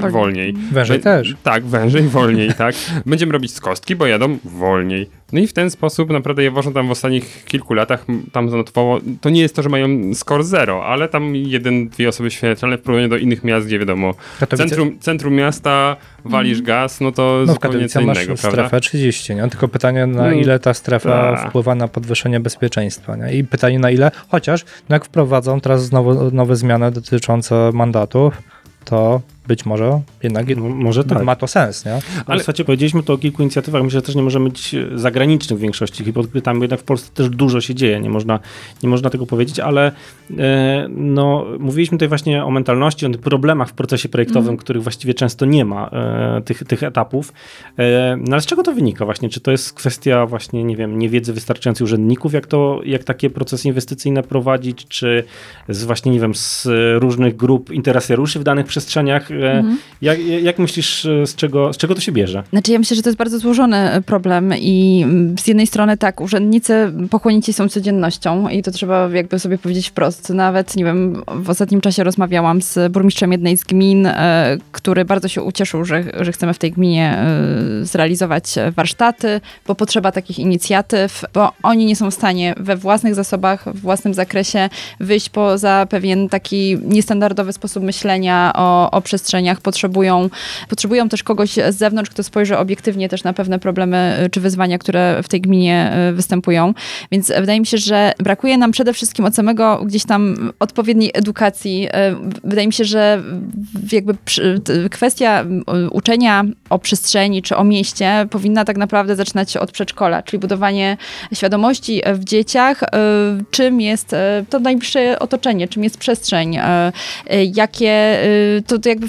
Wolniej. wolniej. Wężej Be- też. Tak, wężej, wolniej, tak. Będziemy robić z kostki, bo jadą wolniej. No i w ten sposób naprawdę Jaworzno tam w ostatnich kilku latach tam zanotowało, to nie jest to, że mają score zero, ale tam jeden, dwie osoby śmiertelne w porównaniu do innych miast, gdzie wiadomo, centrum, centrum miasta, walisz gaz, no to no w zupełnie co masz innego, prawda? strefę 30, nie? Tylko pytanie, na Mm, ile ta strefa tak. wpływa na podwyższenie bezpieczeństwa, nie? I pytanie, na ile, chociaż no jak wprowadzą teraz znowu nowe zmiany dotyczące mandatów, to być może jednak No, może tak. ma to sens, nie? Ale Ale- słuchajcie, powiedzieliśmy tu o kilku inicjatywach. Myślę, że też nie możemy być zagranicznych w większości hipokrytami, jednak w Polsce też dużo się dzieje. Nie można, nie można tego powiedzieć, ale e, no, mówiliśmy tutaj właśnie o mentalności, o tych problemach w procesie projektowym, których właściwie często nie ma, e, tych, tych etapów. E, no ale z czego to wynika właśnie? Czy to jest kwestia właśnie, nie wiem, niewiedzy wystarczającej urzędników, jak to, jak takie procesy inwestycyjne prowadzić, czy z właśnie, nie wiem, z różnych grup interesariuszy w danych przestrzeniach? E, jak, jak myślisz, e, z czego, z czego to się bierze? Znaczy ja myślę, że to jest bardzo złożony e, problem i mm, z jednej strony tak, urzędnicy pochłonięci są codziennością i to trzeba jakby sobie powiedzieć wprost. Nawet, nie wiem, w ostatnim czasie rozmawiałam z burmistrzem jednej z gmin, e, który bardzo się ucieszył, że, że chcemy w tej gminie zrealizować warsztaty, bo potrzeba takich inicjatyw, bo oni nie są w stanie we własnych zasobach, w własnym zakresie wyjść poza pewien taki niestandardowy sposób myślenia o, o przestrzeniach. Potrzebują, potrzebują też kogoś z zewnątrz, kto spojrzy obiektywnie też na pewne problemy y, czy wyzwania, które w tej gminie y, występują. Więc wydaje mi się, że brakuje nam przede wszystkim od samego gdzieś tam odpowiedniej edukacji. Y, Wydaje mi się, że jakby kwestia uczenia o przestrzeni czy o mieście powinna tak naprawdę zaczynać się od przedszkola, czyli budowanie świadomości w dzieciach, czym jest to najbliższe otoczenie, czym jest przestrzeń, jakie to, to jakby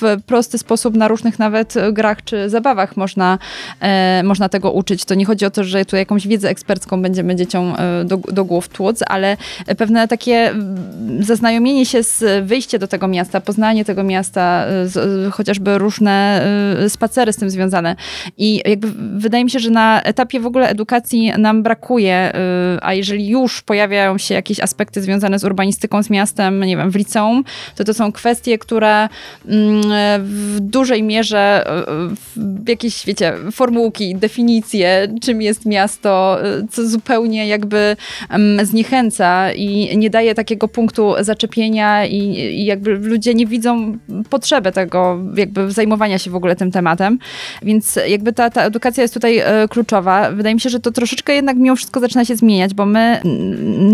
w prosty sposób na różnych nawet grach czy zabawach można, e, można tego uczyć. To nie chodzi o to, że tu jakąś wiedzę ekspercką będziemy dzieciom e, do, do głów tłuc, ale pewne takie mm, zaznajomienie się z wyjście do tego miasta, poznanie tego miasta, y, z, y, chociażby różne spacery z tym związane. I jakby wydaje mi się, że na etapie w ogóle edukacji nam brakuje, a jeżeli już pojawiają się jakieś aspekty związane z urbanistyką, z miastem, nie wiem, w liceum, to to są kwestie, które mm, w dużej mierze w jakieś, wiecie, formułki, definicje, czym jest miasto, co zupełnie jakby zniechęca i nie daje takiego punktu zaczepienia i, i jakby ludzie nie widzą potrzeby tego, jakby zajmowania się w ogóle tym tematem. Więc jakby ta, ta edukacja jest tutaj e, kluczowa. Wydaje mi się, że to troszeczkę jednak mimo wszystko zaczyna się zmieniać, bo my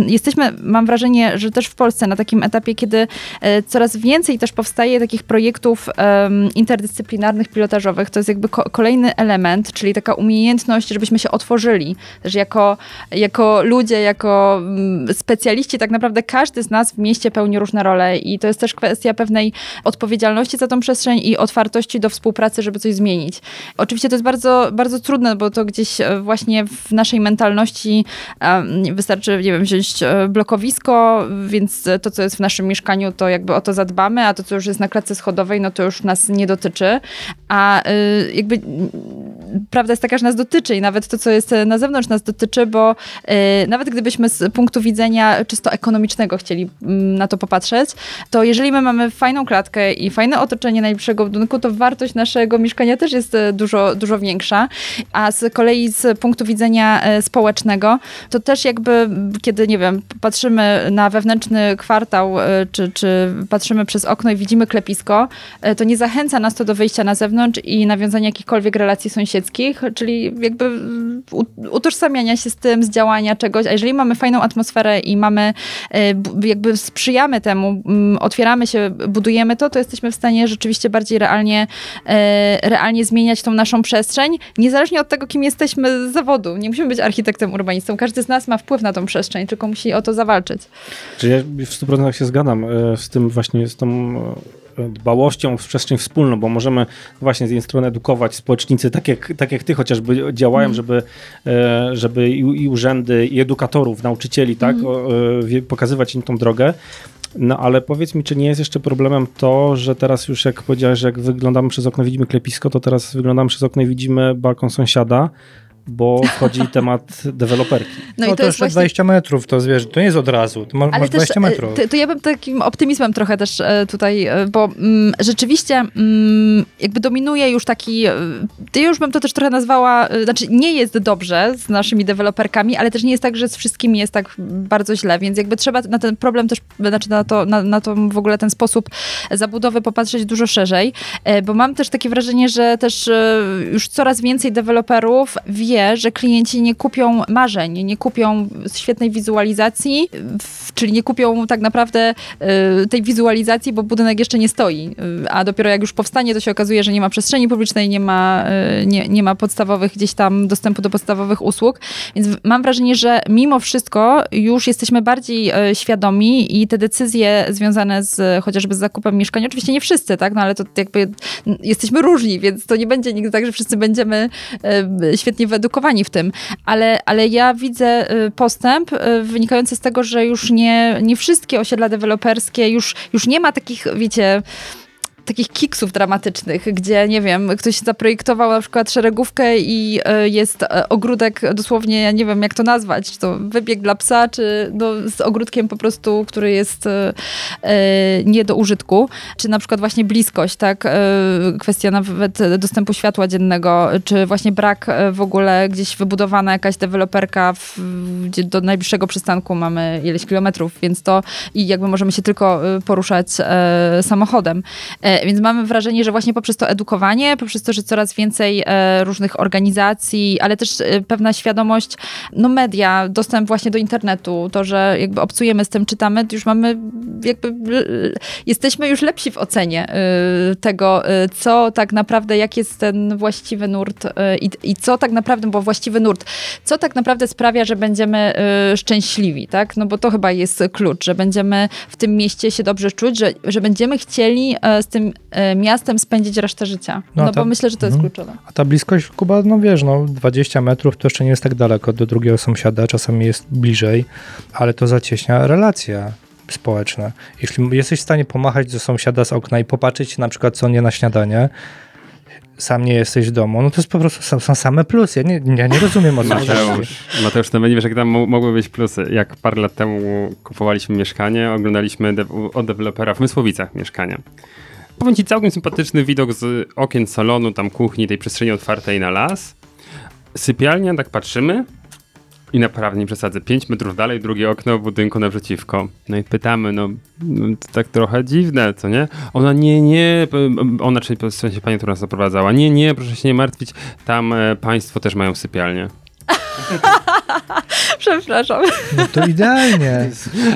jesteśmy, mam wrażenie, że też w Polsce na takim etapie, kiedy e, coraz więcej też powstaje takich projektów em, interdyscyplinarnych, pilotażowych. To jest jakby ko- kolejny element, czyli taka umiejętność, żebyśmy się otworzyli. Też jako, jako ludzie, jako mm, specjaliści, tak naprawdę każdy z nas w mieście pełni różne role i to jest też kwestia pewnej odpowiedzialności za tą przestrzeń i otwartości do współpracy, żeby coś zmienić. Oczywiście to jest bardzo, bardzo trudne, bo to gdzieś e, właśnie w naszej mentalności em, wystarczy, nie wiem, wziąć e, blokowisko, więc to, co jest w naszym mieszkaniu, to jakby o to zadbamy, a to, co już jest na klatce schodowej, no to już nas nie dotyczy. A y, jakby prawda jest taka, że nas dotyczy i nawet to, co jest na zewnątrz nas dotyczy, bo y, nawet gdybyśmy z punktu widzenia czysto ekonomicznego chcieli mm, na to popatrzeć, to jeżeli my mamy fajną klatkę i fajne otoczenie najbliższego budynku, to wartość naszego mieszkania też jest e, dużo, dużo większa. A z kolei z punktu widzenia e, społecznego, to też jakby, kiedy, nie wiem, patrzymy na wewnętrzny kwartał, czy, czy patrzymy przez okno i widzimy klepisko, to nie zachęca nas to do wyjścia na zewnątrz i nawiązania jakichkolwiek relacji sąsiedzkich, czyli jakby utożsamiania się z tym, z działania czegoś. A jeżeli mamy fajną atmosferę i mamy, e, jakby sprzyjamy temu, otwieramy się, budujemy to, to jesteśmy w stanie rzeczywiście bardziej realnie, e, realnie zmieniać tą naszą przestrzeń, niezależnie od tego, kim jesteśmy z zawodu. Nie musimy być architektem, urbanistą. Każdy z nas ma wpływ na tą przestrzeń, tylko musi o to zawalczyć. Czy ja w 100% się zgadzam e, z tym właśnie, z tą e, dbałością w przestrzeń wspólną, bo możemy właśnie z jednej strony edukować społecznicy, tak jak, tak jak ty chociażby działają, żeby, e, żeby i, i urzędy, i edukatorów, nauczycieli, tak, o, wie- pokazywać im tą drogę. No ale powiedz mi, czy nie jest jeszcze problemem to, że teraz już jak powiedziałeś, że jak wyglądamy przez okno widzimy klepisko, to teraz wyglądamy przez okno i widzimy balkon sąsiada, bo wchodzi temat deweloperki. No, No, i to, to jest jeszcze właśnie 20 metrów, to wiesz, to nie jest od razu, to ma, Ale masz też 20 metrów. e, to, to ja bym takim optymizmem trochę też e, tutaj, e, bo mm, rzeczywiście mm, jakby dominuje już taki, ja już bym to też trochę nazwała, znaczy nie jest dobrze z naszymi deweloperkami, ale też nie jest tak, że z wszystkimi jest tak bardzo źle, więc jakby trzeba na ten problem też, znaczy na to, na, na to w ogóle ten sposób zabudowy popatrzeć dużo szerzej, bo mam też takie wrażenie, że też już coraz więcej deweloperów wie, że klienci nie kupią marzeń, nie kupią świetnej wizualizacji, czyli nie kupią tak naprawdę e, tej wizualizacji, bo budynek jeszcze nie stoi, E, a dopiero jak już powstanie, to się okazuje, że nie ma przestrzeni publicznej, nie ma, e, nie, nie ma podstawowych gdzieś tam dostępu do podstawowych usług, więc mam wrażenie, że mimo wszystko już jesteśmy bardziej świadomi i te decyzje związane z chociażby z zakupem mieszkania, oczywiście nie wszyscy, tak, no ale to jakby jesteśmy różni, więc to nie będzie nigdy tak, że wszyscy będziemy świetnie wyedukowani w tym, ale, ale ja widzę e, postęp e, wynikający z tego, że już nie, nie wszystkie osiedla deweloperskie, już, już nie ma takich, wiecie, takich kiksów dramatycznych, gdzie, nie wiem, ktoś zaprojektował na przykład szeregówkę i e, jest e, ogródek, dosłownie, ja nie wiem jak to nazwać, czy to wybieg dla psa, czy no, z ogródkiem po prostu, który jest e, nie do użytku, czy na przykład właśnie bliskość, tak, kwestia nawet dostępu światła dziennego, czy właśnie brak w ogóle gdzieś wybudowana jakaś deweloperka, w, gdzie do najbliższego przystanku mamy ileś kilometrów, więc to i jakby możemy się tylko poruszać samochodem. Więc mamy wrażenie, że właśnie poprzez to edukowanie, poprzez to, że coraz więcej e, różnych organizacji, ale też e, pewna świadomość, no media, dostęp właśnie do internetu, to, że jakby obcujemy z tym, czytamy, już mamy jakby, jesteśmy już lepsi w ocenie e, tego, co tak naprawdę, jak jest ten właściwy nurt i, i co tak naprawdę, bo właściwy nurt, co tak naprawdę sprawia, że będziemy szczęśliwi, tak? No bo to chyba jest klucz, że będziemy w tym mieście się dobrze czuć, że, że będziemy chcieli z tym e, miastem spędzić resztę życia. No No, to- bo myślę, że to jest mhm. kluczowe. A ta bliskość, Kuba, no wiesz, no 20 metrów to jeszcze nie jest tak daleko do drugiego sąsiada, czasami jest bliżej, ale to zacieśnia relacje społeczne. Jeśli jesteś w stanie pomachać do sąsiada z okna i popatrzeć na przykład, co on je na śniadanie, sam nie jesteś w domu, no to jest po prostu są, są same plusy. Ja nie, ja nie rozumiem o co. Mateusz, Mateusz, to nie wiesz, jak tam mo- mogły być plusy. Jak parę lat temu kupowaliśmy mieszkanie, oglądaliśmy de- od dewelopera w Mysłowicach mieszkania. Powiem ci, całkiem sympatyczny widok z okien salonu, tam kuchni, tej przestrzeni otwartej na las. Sypialnia, tak patrzymy i naprawdę nie przesadzę, 5 metrów dalej, drugie okno w budynku naprzeciwko. No i pytamy, no, no to tak trochę dziwne, co nie? Ona, nie, nie, p- ona, czyli w sensie pani, która nas zaprowadzała, nie, nie, proszę się nie martwić, tam e, państwo też mają sypialnię. *laughs* *laughs* Przepraszam. No to idealnie.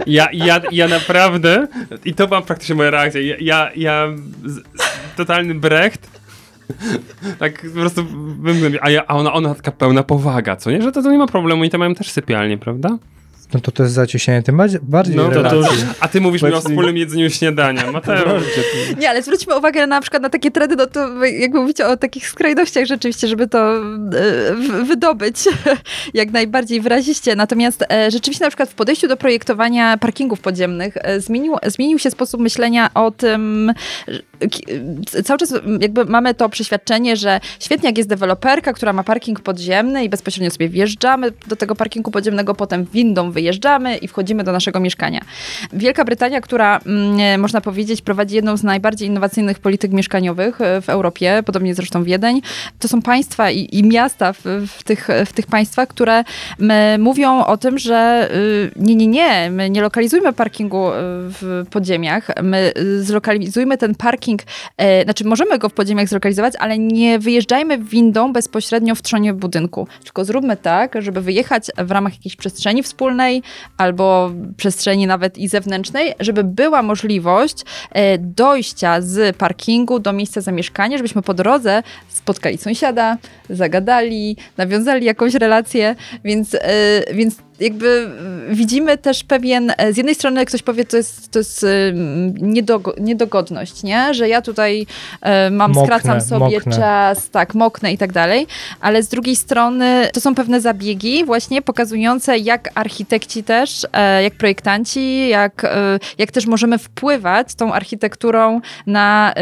Ja, ja, ja naprawdę, i to była praktycznie moja reakcja, ja, ja, ja z, z, totalny brecht, tak po prostu wymknąłem, a, ja, a ona, ona taka pełna powaga, co nie? Że to, to nie ma problemu i to mają też sypialnie, prawda? No to to jest zacieśnienie tym bardziej, No to, to już, a ty mówisz mi o wspólnym jedzeniu śniadania, Mateusz. Nie, ale zwróćmy uwagę na przykład na takie trendy, no to jakby mówicie o takich skrajnościach rzeczywiście, żeby to e, wydobyć *laughs* jak najbardziej wyraziście. Natomiast e, rzeczywiście na przykład w podejściu do projektowania parkingów podziemnych e, zmienił, zmienił się sposób myślenia o tym, cały czas jakby mamy to przeświadczenie, że świetnie jak jest deweloperka, która ma parking podziemny i bezpośrednio sobie wjeżdżamy do tego parkingu podziemnego, potem windą wyjeżdżamy i wchodzimy do naszego mieszkania. Wielka Brytania, która mm, e, można powiedzieć prowadzi jedną z najbardziej innowacyjnych polityk mieszkaniowych e, w Europie, podobnie zresztą Wiedeń, to są państwa i, i miasta w, w, tych, w tych państwach, które mówią o tym, że y, nie, nie, nie, my nie lokalizujmy parkingu y, w podziemiach, my y, zlokalizujmy ten parking, e, znaczy możemy go w podziemiach zlokalizować, ale nie wyjeżdżajmy windą bezpośrednio w trzonie budynku, tylko zróbmy tak, żeby wyjechać w ramach jakiejś przestrzeni wspólnej albo przestrzeni nawet i zewnętrznej, żeby była możliwość e, dojścia z parkingu do miejsca zamieszkania, żebyśmy po drodze spotkali sąsiada, zagadali, nawiązali jakąś relację, więc, e, więc jakby widzimy też pewien, e, z jednej strony jak ktoś powie, to jest, to jest niedogo, niedogodność, nie? że ja tutaj e, mam, Moknę, skracam sobie moknę. czas, tak, moknę i tak dalej, ale z drugiej strony to są pewne zabiegi właśnie pokazujące, jak architekci też, e, jak projektanci, jak, jak też możemy wpływać tą architekturą na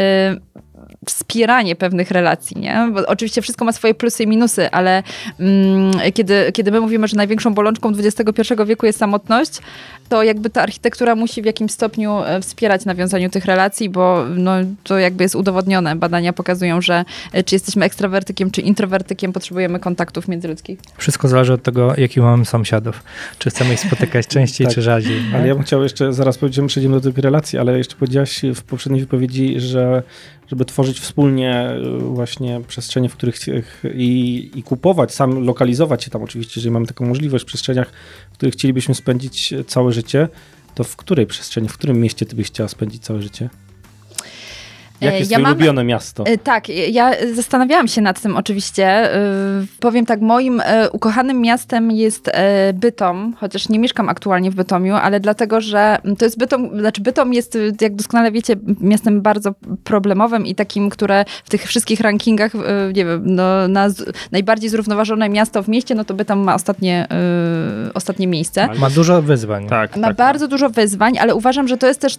wspieranie pewnych relacji, nie? Bo oczywiście wszystko ma swoje plusy i minusy, ale mm, kiedy, kiedy my mówimy, że największą bolączką XXI wieku jest samotność, to jakby ta architektura musi w jakimś stopniu e, wspierać nawiązaniu tych relacji, bo no, to jakby jest udowodnione. Badania pokazują, że e, czy jesteśmy ekstrawertykiem, czy introwertykiem, potrzebujemy kontaktów międzyludzkich. Wszystko zależy od tego, jakich mamy sąsiadów. Czy chcemy ich spotykać częściej, *laughs* Tak. czy rzadziej. Ale ja bym chciał jeszcze, zaraz powiedziemy, przejdziemy do tych relacji, ale jeszcze powiedziałaś w poprzedniej wypowiedzi, że żeby tworzyć wspólnie y, właśnie przestrzenie, w których i, i kupować, sam lokalizować się tam oczywiście, jeżeli mamy taką możliwość w przestrzeniach, w których chcielibyśmy spędzić całe życie, to w której przestrzeni, w którym mieście ty byś chciała spędzić całe życie? Jakie E, jest ja twoje mam- ulubione miasto? E, Tak, ja zastanawiałam się nad tym oczywiście. E, Powiem tak, moim ukochanym miastem jest Bytom, chociaż nie mieszkam aktualnie w Bytomiu, ale dlatego, że to jest Bytom, znaczy Bytom jest, jak doskonale wiecie, miastem bardzo problemowym i takim, które w tych wszystkich rankingach, nie wiem, no, na z, najbardziej zrównoważone miasto w mieście, no to Bytom ma ostatnie, ostatnie miejsce. Ma dużo wyzwań. Tak, Ma tak. bardzo dużo wyzwań, ale uważam, że to jest też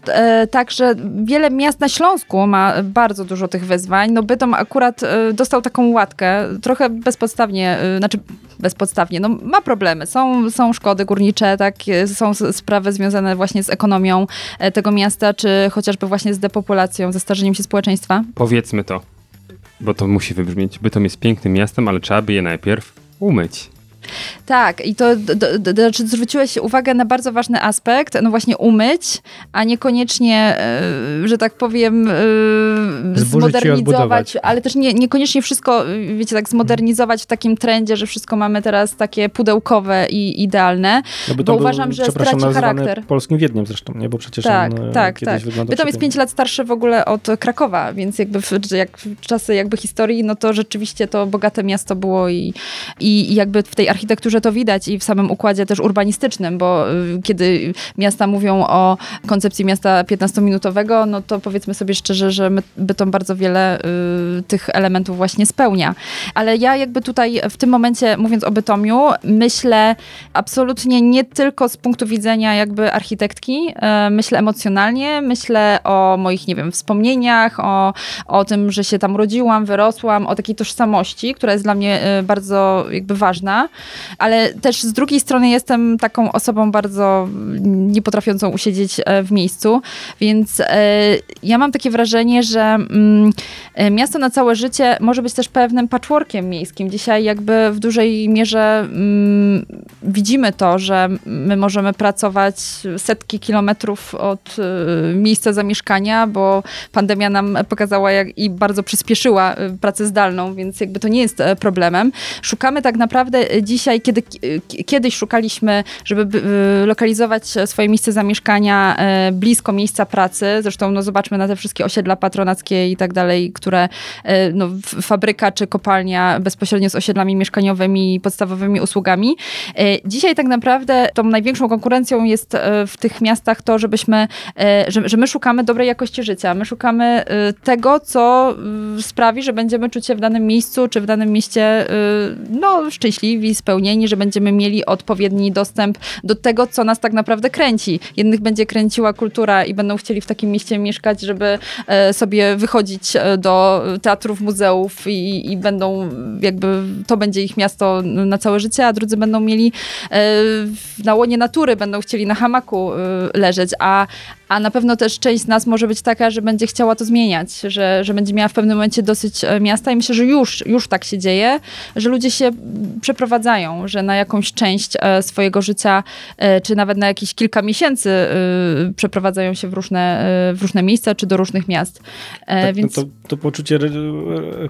tak, że wiele miast na Śląsku ma bardzo dużo tych wyzwań. No Bytom akurat e, dostał taką łatkę, trochę bezpodstawnie, e, znaczy bezpodstawnie, no ma problemy. Są, są szkody górnicze, tak, e, są sprawy związane właśnie z ekonomią tego miasta, czy chociażby właśnie z depopulacją, ze starzeniem się społeczeństwa. Powiedzmy to, bo to musi wybrzmieć. Bytom jest pięknym miastem, ale trzeba by je najpierw umyć. Tak, i to d- d- d- znaczy zwróciłeś uwagę na bardzo ważny aspekt, no właśnie umyć, a niekoniecznie, e, że tak powiem, e, zmodernizować, ale też nie, niekoniecznie wszystko, wiecie, tak zmodernizować w takim trendzie, że wszystko mamy teraz takie pudełkowe i idealne. No, bo Bytom był, uważam, że straci charakter. polskim Wiedniem zresztą, nie? Bo przecież Tak, on e, tak, kiedyś tak. wyglądał Bytom jest przepięknie. 5 lat starszy w ogóle od Krakowa, więc jakby w, jak w czasy jakby historii, no to rzeczywiście to bogate miasto było i, i, i jakby w tej architekturze to widać i w samym układzie też urbanistycznym, bo y, kiedy miasta mówią o koncepcji miasta 15-minutowego, no to powiedzmy sobie szczerze, że Bytom bardzo wiele y, tych elementów właśnie spełnia. Ale ja jakby tutaj w tym momencie, mówiąc o Bytomiu, myślę absolutnie nie tylko z punktu widzenia jakby architektki, e, myślę emocjonalnie, myślę o moich, nie wiem, wspomnieniach, o, o tym, że się tam rodziłam, wyrosłam, o takiej tożsamości, która jest dla mnie e, bardzo jakby ważna, ale też z drugiej strony jestem taką osobą bardzo nie potrafiącą usiedzieć e, w miejscu, więc e, ja mam takie wrażenie, że mm, e, miasto na całe życie może być też pewnym patchworkiem miejskim. Dzisiaj jakby w dużej mierze mm, widzimy to, że my możemy pracować setki kilometrów od miejsca zamieszkania, bo pandemia nam pokazała jak, i bardzo przyspieszyła pracę zdalną, więc jakby to nie jest problemem. Szukamy tak naprawdę y, dzisiaj, kiedy kiedyś szukaliśmy, żeby lokalizować swoje miejsce zamieszkania blisko miejsca pracy, zresztą no zobaczmy na te wszystkie osiedla patronackie i tak dalej, które no, fabryka czy kopalnia bezpośrednio z osiedlami mieszkaniowymi i podstawowymi usługami. Dzisiaj tak naprawdę tą największą konkurencją jest w tych miastach to, żebyśmy, że, że my szukamy dobrej jakości życia. My szukamy tego, co sprawi, że będziemy czuć się w danym miejscu czy w danym mieście no, szczęśliwi, spełnieni, że będziemy mieli odpowiedni dostęp do tego, co nas tak naprawdę kręci. Jednych będzie kręciła kultura i będą chcieli w takim mieście mieszkać, żeby e, sobie wychodzić e, do teatrów, muzeów i, i będą jakby, to będzie ich miasto na całe życie, a drudzy będą mieli e, na łonie natury, będą chcieli na hamaku leżeć, a, a na pewno też część z nas może być taka, że będzie chciała to zmieniać, że, że będzie miała w pewnym momencie dosyć e, miasta i myślę, że już, już tak się dzieje, że ludzie się przeprowadzają, że na jakąś część e, swojego życia, e, czy nawet na jakieś kilka miesięcy przeprowadzają się w różne, w różne miejsca, czy do różnych miast. Tak, no Więc... No to, to poczucie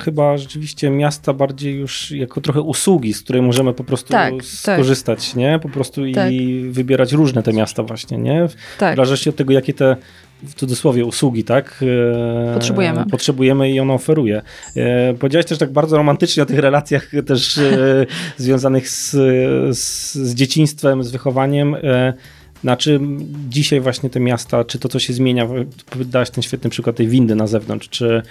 chyba rzeczywiście miasta bardziej już jako trochę usługi, z której możemy po prostu tak, tak. skorzystać, tak. nie? Po prostu tak. i wybierać różne te miasta właśnie, nie? Tak. W zależności od tego, jakie te w cudzysłowie usługi, tak? E, potrzebujemy. Potrzebujemy i ono oferuje. E, powiedziałeś też tak bardzo romantycznie o tych relacjach *laughs* też e, związanych z, z, z, dzieciństwem, z wychowaniem. Znaczy dzisiaj właśnie te miasta, czy to co się zmienia, dałaś ten świetny przykład tej windy na zewnątrz, czy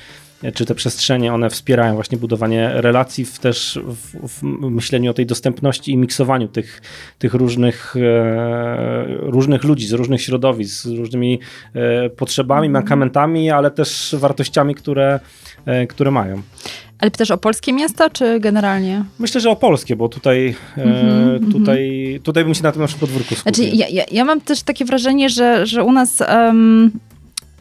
czy te przestrzenie, one wspierają właśnie budowanie relacji, w też w, w myśleniu o tej dostępności i miksowaniu tych, tych różnych, e, różnych ludzi z różnych środowisk, z różnymi e, potrzebami, mhm. mankamentami, ale też wartościami, które, e, które mają. Ale też o polskie miasta, czy generalnie? Myślę, że o polskie, bo tutaj, mm -hmm, tutaj, mm -hmm. tutaj bym się na tym naszym podwórku skupił. Znaczy, ja, ja, ja, mam też takie wrażenie, że, że u nas um,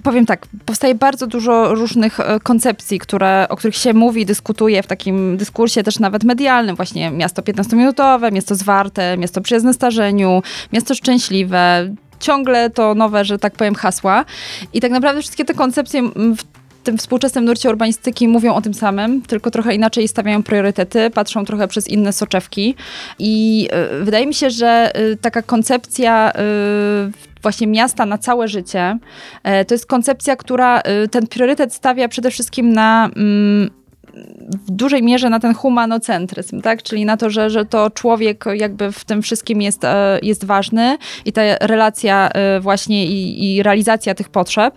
powiem tak, powstaje bardzo dużo różnych e, koncepcji, które, o których się mówi, dyskutuje w takim dyskursie też nawet medialnym. Właśnie miasto 15-minutowe, miasto zwarte, miasto przyjazne starzeniu, miasto szczęśliwe. Ciągle to nowe, że tak powiem, hasła. I tak naprawdę wszystkie te koncepcje w tym współczesnym nurcie urbanistyki mówią o tym samym, tylko trochę inaczej stawiają priorytety, patrzą trochę przez inne soczewki. I y, wydaje mi się, że y, taka koncepcja właśnie miasta na całe życie. E, to jest koncepcja, która y, ten priorytet stawia przede wszystkim na mm, w dużej mierze na ten humanocentryzm, tak? czyli na to, że, że to człowiek jakby w tym wszystkim jest, e, jest ważny i ta relacja e, właśnie i, i realizacja tych potrzeb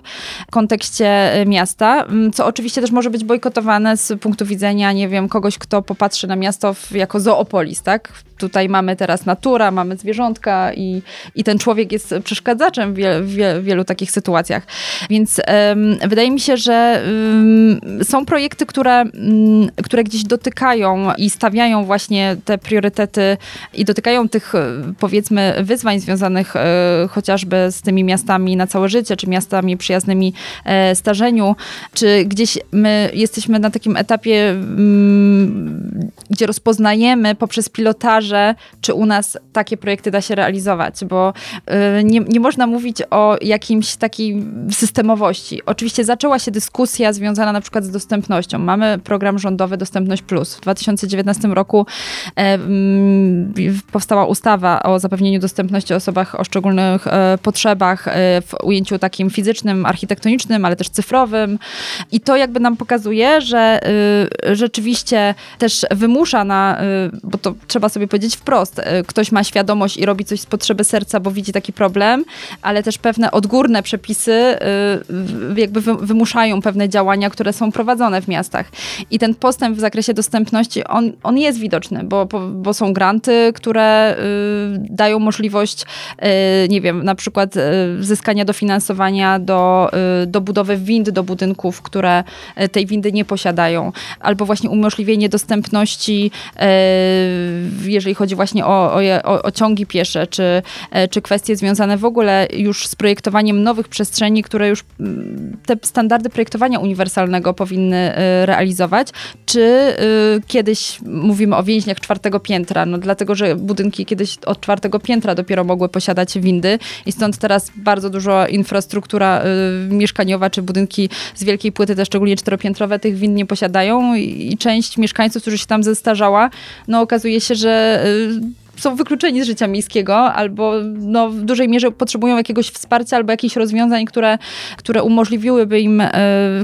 w kontekście miasta, co oczywiście też może być bojkotowane z punktu widzenia, nie wiem, kogoś, kto popatrzy na miasto w, jako zoopolis, tak? Tutaj mamy teraz natura, mamy zwierzątka i, i ten człowiek jest przeszkadzaczem w, wiel, w wielu takich sytuacjach. Więc wydaje mi się, że są projekty, które, um, które gdzieś dotykają i stawiają właśnie te priorytety i dotykają tych powiedzmy wyzwań związanych e, chociażby z tymi miastami na całe życie, czy miastami przyjaznymi e, starzeniu, czy gdzieś my jesteśmy na takim etapie, mm, gdzie rozpoznajemy poprzez pilotaż czy u nas takie projekty da się realizować, bo y, nie, nie można mówić o jakimś takiej systemowości. Oczywiście zaczęła się dyskusja związana na przykład z dostępnością. Mamy program rządowy Dostępność Plus. W 2019 roku powstała ustawa o zapewnieniu dostępności osobach o szczególnych e, potrzebach e, w ujęciu takim fizycznym, architektonicznym, ale też cyfrowym. I to jakby nam pokazuje, że y, rzeczywiście też wymusza na, y, bo to trzeba sobie powiedzieć wprost, e, ktoś ma świadomość i robi coś z potrzeby serca, bo widzi taki problem, ale też pewne odgórne przepisy e, jakby wymuszają pewne działania, które są prowadzone w miastach. I ten postęp w zakresie dostępności, on, on jest widoczny, bo, bo są granty, które e, dają możliwość, nie wiem, na przykład zyskania dofinansowania do, do budowy wind do budynków, które tej windy nie posiadają, albo właśnie umożliwienie dostępności, jeżeli jeżeli chodzi właśnie o, o, o ciągi piesze, czy, e, czy kwestie związane w ogóle już z projektowaniem nowych przestrzeni, które już mm, te standardy projektowania uniwersalnego powinny e, realizować. Czy y, kiedyś mówimy o więźniach czwartego piętra, no dlatego, że budynki kiedyś od czwartego piętra dopiero mogły posiadać windy i stąd teraz bardzo dużo infrastruktura mieszkaniowa, czy budynki z wielkiej płyty, te szczególnie czteropiętrowe, tych wind nie posiadają i część mieszkańców, którzy się tam zestarzała, no okazuje się, że y, są wykluczeni z życia miejskiego albo no, w dużej mierze potrzebują jakiegoś wsparcia albo jakichś rozwiązań, które, które umożliwiłyby im e,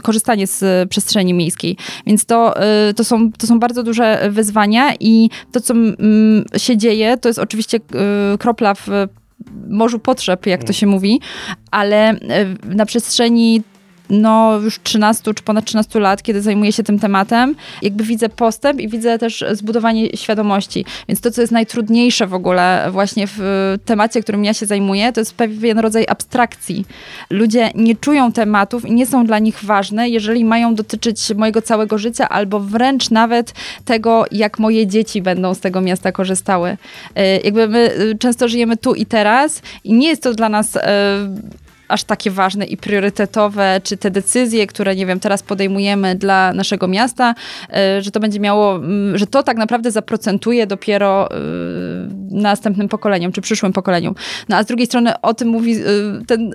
korzystanie z przestrzeni miejskiej. Więc to, e, to, są, to są bardzo duże wyzwania i to, co mm, się dzieje, to jest oczywiście e, kropla w morzu potrzeb, jak to się mówi, ale e, na przestrzeni no już 13 czy ponad 13 lat, kiedy zajmuję się tym tematem, jakby widzę postęp i widzę też zbudowanie świadomości. Więc to, co jest najtrudniejsze w ogóle właśnie w temacie, którym ja się zajmuję, to jest pewien rodzaj abstrakcji. Ludzie nie czują tematów i nie są dla nich ważne, jeżeli mają dotyczyć mojego całego życia albo wręcz nawet tego, jak moje dzieci będą z tego miasta korzystały. E, jakby my e, często żyjemy tu i teraz i nie jest to dla nas aż takie ważne i priorytetowe, czy te decyzje, które, nie wiem, teraz podejmujemy dla naszego miasta, e, że to będzie miało, że to tak naprawdę zaprocentuje dopiero e, następnym pokoleniom, czy przyszłym pokoleniom. No a z drugiej strony o tym mówi e, ten,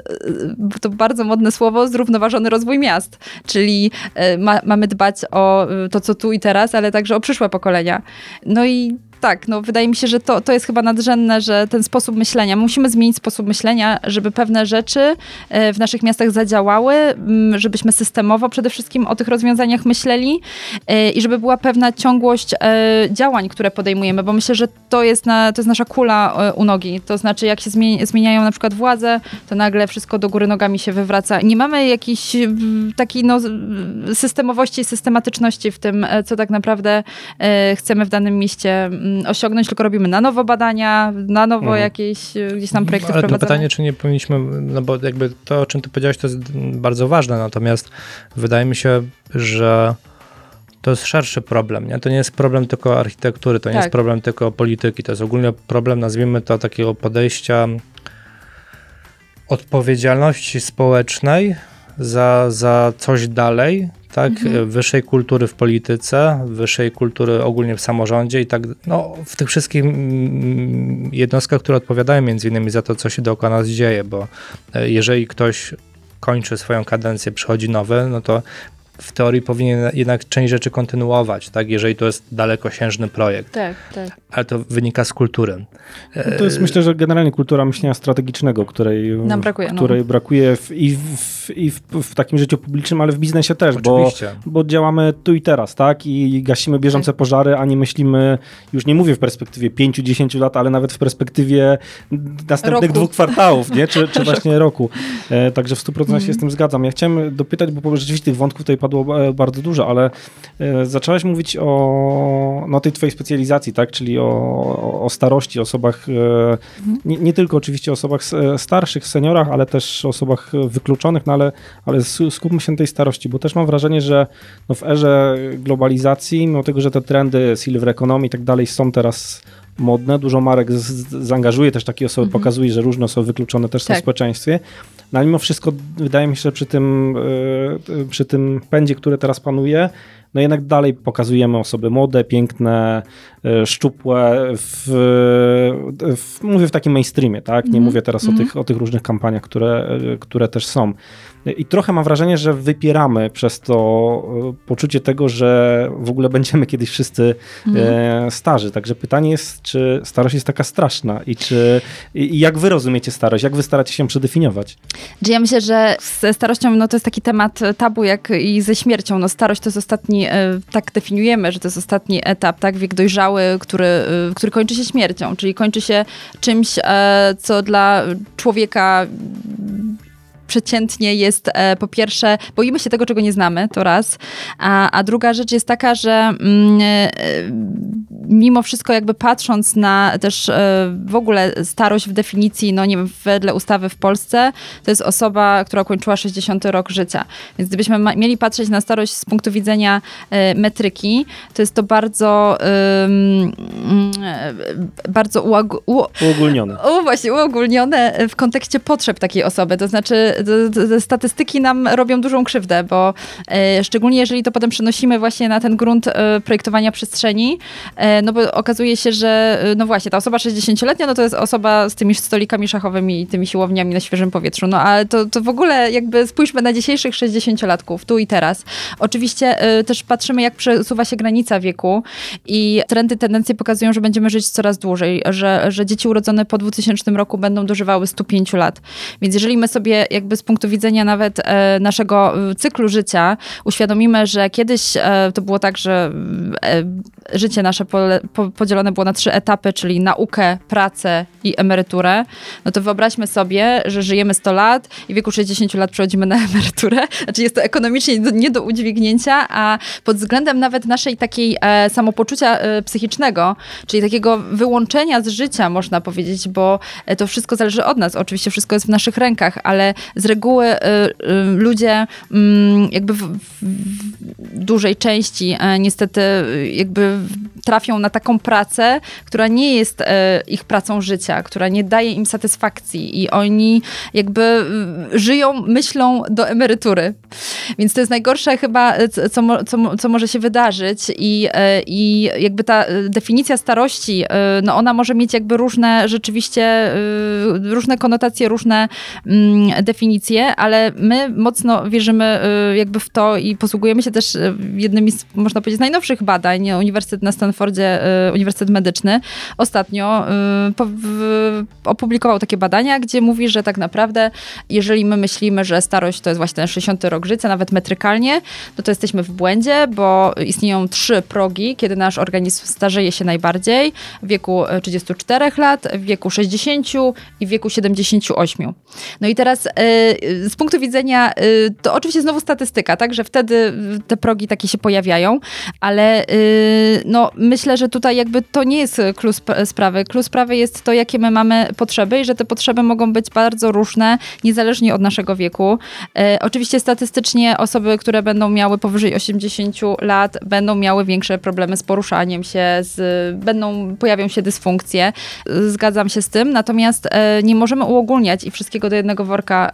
to bardzo modne słowo, zrównoważony rozwój miast, czyli ma, mamy dbać o to, co tu i teraz, ale także o przyszłe pokolenia. No i tak, no wydaje mi się, że to, to jest chyba nadrzędne, że ten sposób myślenia, musimy zmienić sposób myślenia, żeby pewne rzeczy e, w naszych miastach zadziałały, żebyśmy systemowo przede wszystkim o tych rozwiązaniach myśleli e, i żeby była pewna ciągłość e, działań, które podejmujemy, bo myślę, że to jest, na, to jest nasza kula u nogi. To znaczy, jak się zmieniają na przykład władze, to nagle wszystko do góry nogami się wywraca. Nie mamy jakiejś takiej no, systemowości systematyczności w tym, co tak naprawdę chcemy w danym mieście osiągnąć, tylko robimy na nowo badania, na nowo mhm. jakieś e, gdzieś tam projekty Ale to pytanie, czy nie powinniśmy, no bo jakby to, o czym ty powiedziałeś, to jest bardzo ważne, natomiast wydaje mi się, że to jest szerszy problem. Nie? To nie jest problem tylko architektury, to nie tak. jest problem tylko polityki, to jest ogólnie problem, nazwijmy to, takiego podejścia odpowiedzialności społecznej za, za coś dalej, tak? Mhm. Wyższej kultury w polityce, wyższej kultury ogólnie w samorządzie i tak, no, w tych wszystkich mm, jednostkach, które odpowiadają między innymi za to, co się dookoła nas dzieje, bo e, jeżeli ktoś kończy swoją kadencję, przychodzi nowy, no to w teorii powinien jednak część rzeczy kontynuować, tak, jeżeli to jest dalekosiężny projekt. Tak, tak. Ale to wynika z kultury. No to jest myślę, że generalnie kultura myślenia strategicznego, której, Nam brakuje, no. której no. brakuje w, i, w, i w, w, takim życiu publicznym, ale w biznesie też, bo, bo działamy tu i teraz, tak, i gasimy bieżące tak. pożary, a nie myślimy, już nie mówię w perspektywie 5-10 lat, ale nawet w perspektywie następnych roku. dwóch kwartałów, nie, czy, czy *laughs* właśnie roku. E, także w 100% mm. się z tym zgadzam. Ja chciałem dopytać, bo rzeczywiście tych wątków tutaj padło bardzo dużo, ale e, zaczęłaś mówić o no, tej twojej specjalizacji, tak? czyli o, o starości, osobach, e, nie, nie, tylko oczywiście osobach starszych, seniorach, ale też osobach wykluczonych, no ale, ale skupmy się na tej starości, bo też mam wrażenie, że no, w erze globalizacji, mimo tego, że te trendy silver economy i tak dalej są teraz modne. Dużo marek z, zaangażuje też takie osoby, mhm. pokazuje, że różne osoby wykluczone też są tak. w społeczeństwie. No ale mimo wszystko wydaje mi się, że przy tym, e, przy tym pędzie, który teraz panuje, no jednak dalej pokazujemy osoby młode, piękne, e, szczupłe, w, w, mówię w takim mainstreamie, tak? Nie mm. mówię teraz mm. o, mhm. tych, o tych różnych kampaniach, które, e, które też są. I trochę mam wrażenie, że wypieramy przez to e, poczucie tego, że w ogóle będziemy kiedyś wszyscy mm. starzy. Także pytanie jest, czy starość jest taka straszna i czy i jak wy rozumiecie starość? Jak wy staracie się przedefiniować? Ja myślę, że ze starością no, to jest taki temat tabu, jak i ze śmiercią. No, starość to jest ostatni, e, tak definiujemy, że to jest ostatni etap, tak, wiek dojrzały, który, który kończy się śmiercią, czyli kończy się czymś, co dla człowieka przeciętnie jest e, po pierwsze, boimy się tego, czego nie znamy, to raz, a, a druga rzecz jest taka, że mm, e, mimo wszystko jakby patrząc na też e, w ogóle starość w definicji, no nie wiem, wedle ustawy w Polsce, to jest osoba, która ukończyła 60 rok życia. Więc gdybyśmy ma, mieli patrzeć na starość z punktu widzenia metryki, to jest to bardzo bardzo u, Uogólnione. właśnie, uogólnione w kontekście potrzeb takiej osoby. To znaczy, statystyki nam robią dużą krzywdę, bo e, szczególnie jeżeli to potem przenosimy właśnie na ten grunt e, projektowania przestrzeni, e, no bo okazuje się, że no właśnie, ta osoba 60-letnia, no to jest osoba z tymi stolikami szachowymi i tymi siłowniami na świeżym powietrzu. No ale to, to w ogóle jakby spójrzmy na dzisiejszych 60-latków, tu i teraz. Oczywiście też patrzymy, jak przesuwa się granica wieku i trendy, tendencje pokazują, że będziemy żyć coraz dłużej, że, że dzieci urodzone po 2000 roku będą dożywały 105 lat. Więc jeżeli my sobie jakby z punktu widzenia nawet e, naszego e, cyklu życia uświadomimy, że kiedyś e, to było tak, że życie nasze podzielone było na trzy etapy, czyli naukę, pracę i emeryturę, no to wyobraźmy sobie, że żyjemy 100 lat i w wieku 60 lat przechodzimy na *laughs* emeryturę. Znaczy jest to ekonomicznie nie do udźwignięcia, a pod względem nawet naszej takiej samopoczucia psychicznego, czyli takiego wyłączenia z życia, można powiedzieć, bo to wszystko zależy od nas. Oczywiście wszystko jest w naszych rękach, ale z reguły e, e, ludzie mm, jakby w, dużej części e, niestety jakby trafią na taką pracę, która nie jest e, ich pracą życia, która nie daje im satysfakcji i oni jakby e, żyją myślą do emerytury. Więc to jest najgorsze chyba, e, co, co, co, mo- co może się wydarzyć i, i jakby ta definicja starości, no ona może mieć jakby różne rzeczywiście, różne konotacje, różne mm, ale my mocno wierzymy e, jakby w to i posługujemy się też e, jednymi z, można powiedzieć, najnowszych badań. Uniwersytet na Stanfordzie, Uniwersytet Medyczny ostatnio opublikował takie badania, gdzie mówi, że tak naprawdę jeżeli my myślimy, że starość to jest właśnie ten 60 rok życia, nawet metrykalnie, no to jesteśmy w błędzie, bo istnieją trzy progi, kiedy nasz organizm starzeje się najbardziej. W wieku e, 34 lat, w wieku 60 i w wieku 78. No i teraz z punktu widzenia, e, to oczywiście znowu statystyka, tak, że wtedy te progi takie się pojawiają, ale y, no, myślę, że tutaj jakby to nie jest klucz sp- sprawy. Klucz sprawy jest to, jakie my mamy potrzeby i że te potrzeby mogą być bardzo różne, niezależnie od naszego wieku. Oczywiście statystycznie osoby, które będą miały powyżej 80 lat, będą miały większe problemy z poruszaniem się, z, będą, pojawią się dysfunkcje. Zgadzam się z tym, natomiast nie możemy uogólniać i wszystkiego do jednego worka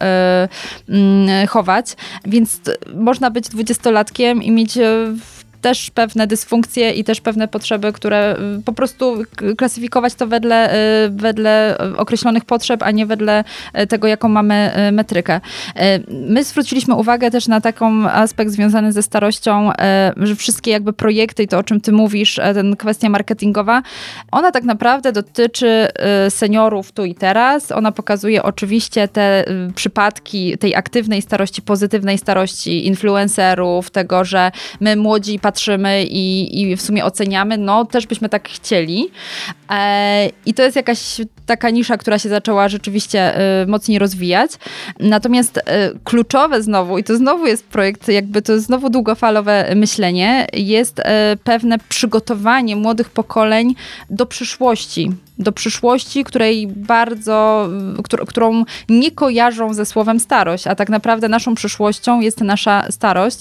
chować, więc można być dwudziestolatkiem i mieć e, też pewne dysfunkcje i też pewne potrzeby, które y, po prostu klasyfikować to wedle, y, wedle określonych potrzeb, a nie wedle y, tego, jaką mamy metrykę. My zwróciliśmy uwagę też na taką aspekt związany ze starością, że wszystkie jakby projekty i to, o czym ty mówisz, ten kwestia marketingowa, ona tak naprawdę dotyczy seniorów tu i teraz. Ona pokazuje oczywiście te przypadki tej aktywnej starości, pozytywnej starości influencerów, tego, że my młodzi patrzymy i, i w sumie oceniamy, no też byśmy tak chcieli. E, I to jest jakaś taka nisza, która się zaczęła rzeczywiście y, mocniej rozwijać. Natomiast y, kluczowe znowu, i to znowu jest projekt, jakby to znowu długofalowe myślenie, jest y, pewne przygotowanie młodych pokoleń do przyszłości. Do przyszłości, której bardzo, któr- którą nie kojarzą ze słowem starość, a tak naprawdę naszą przyszłością jest nasza starość.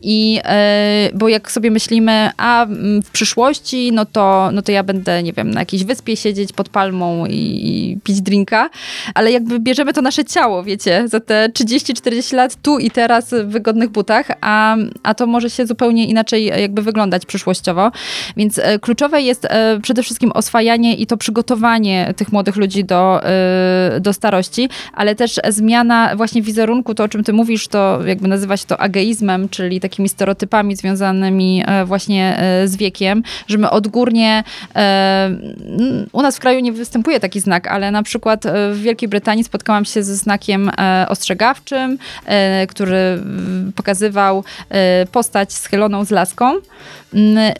I e, bo jak sobie myślimy, a w przyszłości, no to, no to ja będę, nie wiem, na jakiejś wyspie siedzieć pod palmą i, i pić drinka, ale jakby bierzemy to nasze ciało, wiecie, za te 30-40 lat tu i teraz w wygodnych butach, a, a to może się zupełnie inaczej jakby wyglądać przyszłościowo. Więc e, kluczowe jest e, przede wszystkim oswajanie i to przygotowanie tych młodych ludzi do, e, do starości, ale też zmiana właśnie wizerunku, to o czym ty mówisz, to jakby nazywa się to ageizmem, czyli takimi stereotypami związanymi e, właśnie e, z wiekiem, że my odgórnie, e, u nas w kraju nie występuje taki znak, ale na przykład w Wielkiej Brytanii spotkałam się ze znakiem ostrzegawczym, który pokazywał postać schyloną z laską,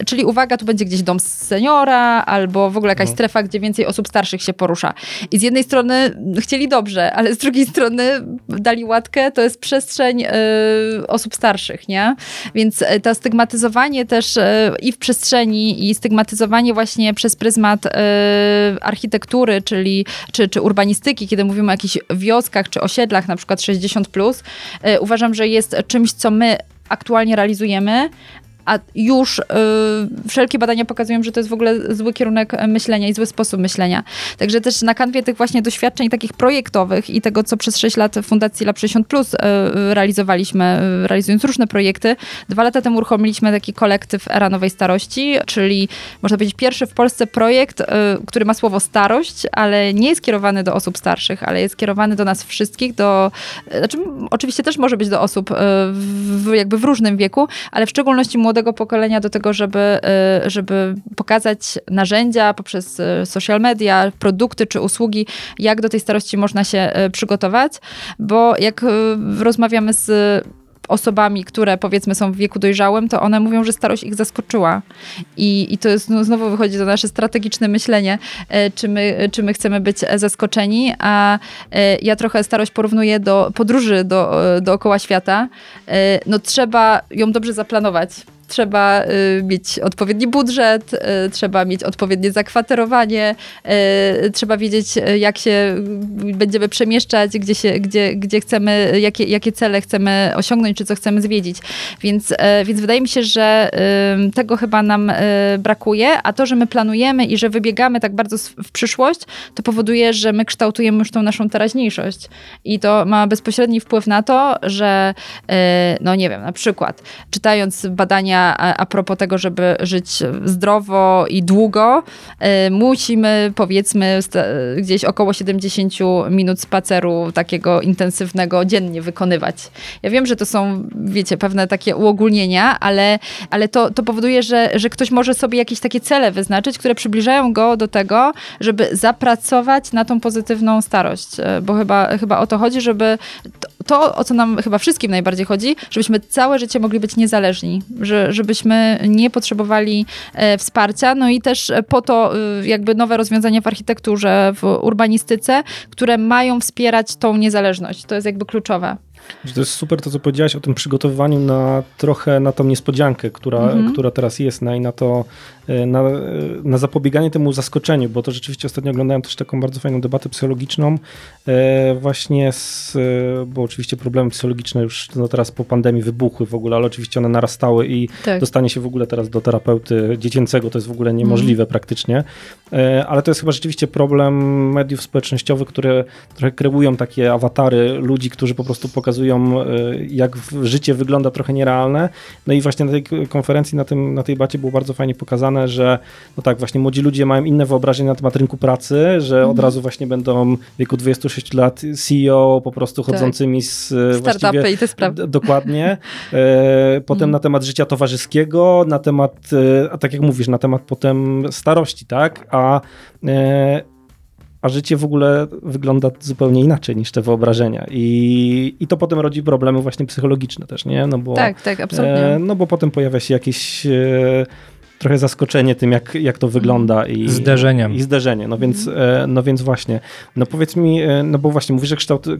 czyli uwaga, tu będzie gdzieś dom seniora, albo w ogóle jakaś strefa, gdzie więcej osób starszych się porusza. I z jednej strony chcieli dobrze, ale z drugiej strony dali łatkę, to jest przestrzeń y, osób starszych, nie? Więc y, to stygmatyzowanie też y, i w przestrzeni, i stygmatyzowanie właśnie przez pryzmat y, architektury, czyli czy, czy urbanistyki, kiedy mówimy o jakichś wioskach czy osiedlach, na przykład 60, plus, y, uważam, że jest czymś, co my aktualnie realizujemy, a już y, wszelkie badania pokazują, że to jest w ogóle zły kierunek myślenia i zły sposób myślenia. Także też na kanwie tych właśnie doświadczeń takich projektowych i tego, co przez 6 lat w Fundacji Lab 60 Plus y, realizowaliśmy, y, realizując różne projekty. Dwa lata temu uruchomiliśmy taki kolektyw Era Nowej Starości, czyli można powiedzieć pierwszy w Polsce projekt, który ma słowo starość, ale nie jest kierowany do osób starszych, ale jest kierowany do nas wszystkich, do, znaczy oczywiście też może być do osób w, jakby w różnym wieku, ale w szczególności młodych młodego pokolenia do tego, żeby, y, żeby pokazać narzędzia poprzez y, social media, produkty czy usługi, jak do tej starości można się y, przygotować, bo jak rozmawiamy z osobami, które powiedzmy są w wieku dojrzałym, to one mówią, że starość ich zaskoczyła. I, i to jest, no, znowu wychodzi to nasze strategiczne myślenie, czy my, czy my chcemy być zaskoczeni, a ja trochę starość porównuję do podróży do, dookoła świata. No trzeba ją dobrze zaplanować trzeba y, mieć odpowiedni budżet, y, trzeba mieć odpowiednie zakwaterowanie, y, trzeba wiedzieć, jak się będziemy przemieszczać, gdzie, się, gdzie, gdzie chcemy, jakie, jakie cele chcemy osiągnąć, czy co chcemy zwiedzić. Więc, więc wydaje mi się, że tego chyba nam brakuje, a to, że my planujemy i że wybiegamy tak bardzo w przyszłość, to powoduje, że my kształtujemy już tą naszą teraźniejszość. I to ma bezpośredni wpływ na to, że no nie wiem, na przykład czytając badania a, propos tego, żeby żyć zdrowo i długo, y, musimy powiedzmy gdzieś około 70 minut spaceru takiego intensywnego dziennie wykonywać. Ja wiem, że to są, wiecie, pewne takie uogólnienia, ale, ale to, to powoduje, że, że ktoś może sobie jakieś takie cele wyznaczyć, które przybliżają go do tego, żeby zapracować na tą pozytywną starość. Y, bo chyba, chyba o to chodzi, żeby to, o co nam chyba wszystkim najbardziej chodzi, żebyśmy całe życie mogli być niezależni, że, żebyśmy nie potrzebowali e, wsparcia. No i też po to e, jakby nowe rozwiązania w architekturze, w urbanistyce, które mają wspierać tą niezależność. To jest jakby kluczowe. To jest super to, co powiedziałaś o tym przygotowywaniu na trochę na tą niespodziankę, która, mhm. która teraz jest, na, i na to, e, na, na zapobieganie temu zaskoczeniu, bo to rzeczywiście ostatnio oglądałem też taką bardzo fajną debatę psychologiczną e, właśnie z, e, bo oczywiście problemy psychologiczne już no teraz po pandemii wybuchły w ogóle, ale oczywiście one narastały i tak. dostanie się w ogóle teraz do terapeuty dziecięcego to jest w ogóle niemożliwe mhm. praktycznie, ale to jest chyba rzeczywiście problem mediów społecznościowych, które trochę kreują takie awatary ludzi, którzy po prostu pokazują e, jak życie wygląda trochę nierealne. No i właśnie na tej konferencji, na, tym, na tej bacie było bardzo fajnie pokazane, że no tak, właśnie młodzi ludzie mają inne wyobrażenie na temat rynku pracy, że od mhm. razu właśnie będą w wieku 26 lat CEO po prostu tak. chodzącymi tak. z Startupy i te sprawy. Dokładnie. *laughs* E, potem mhm. na temat życia towarzyskiego, na temat, e, a tak jak mówisz, na temat potem starości, tak? A a życie w ogóle wygląda zupełnie inaczej niż te wyobrażenia. I, i to potem rodzi problemy właśnie psychologiczne też, nie? No bo, tak, tak, absolutnie. E, no bo potem pojawia się jakieś e, trochę zaskoczenie tym, jak, jak to wygląda. I, Zderzeniem. I zderzenie. No więc, e, no więc właśnie. No powiedz mi, e, no bo właśnie mówisz, że kształt, e,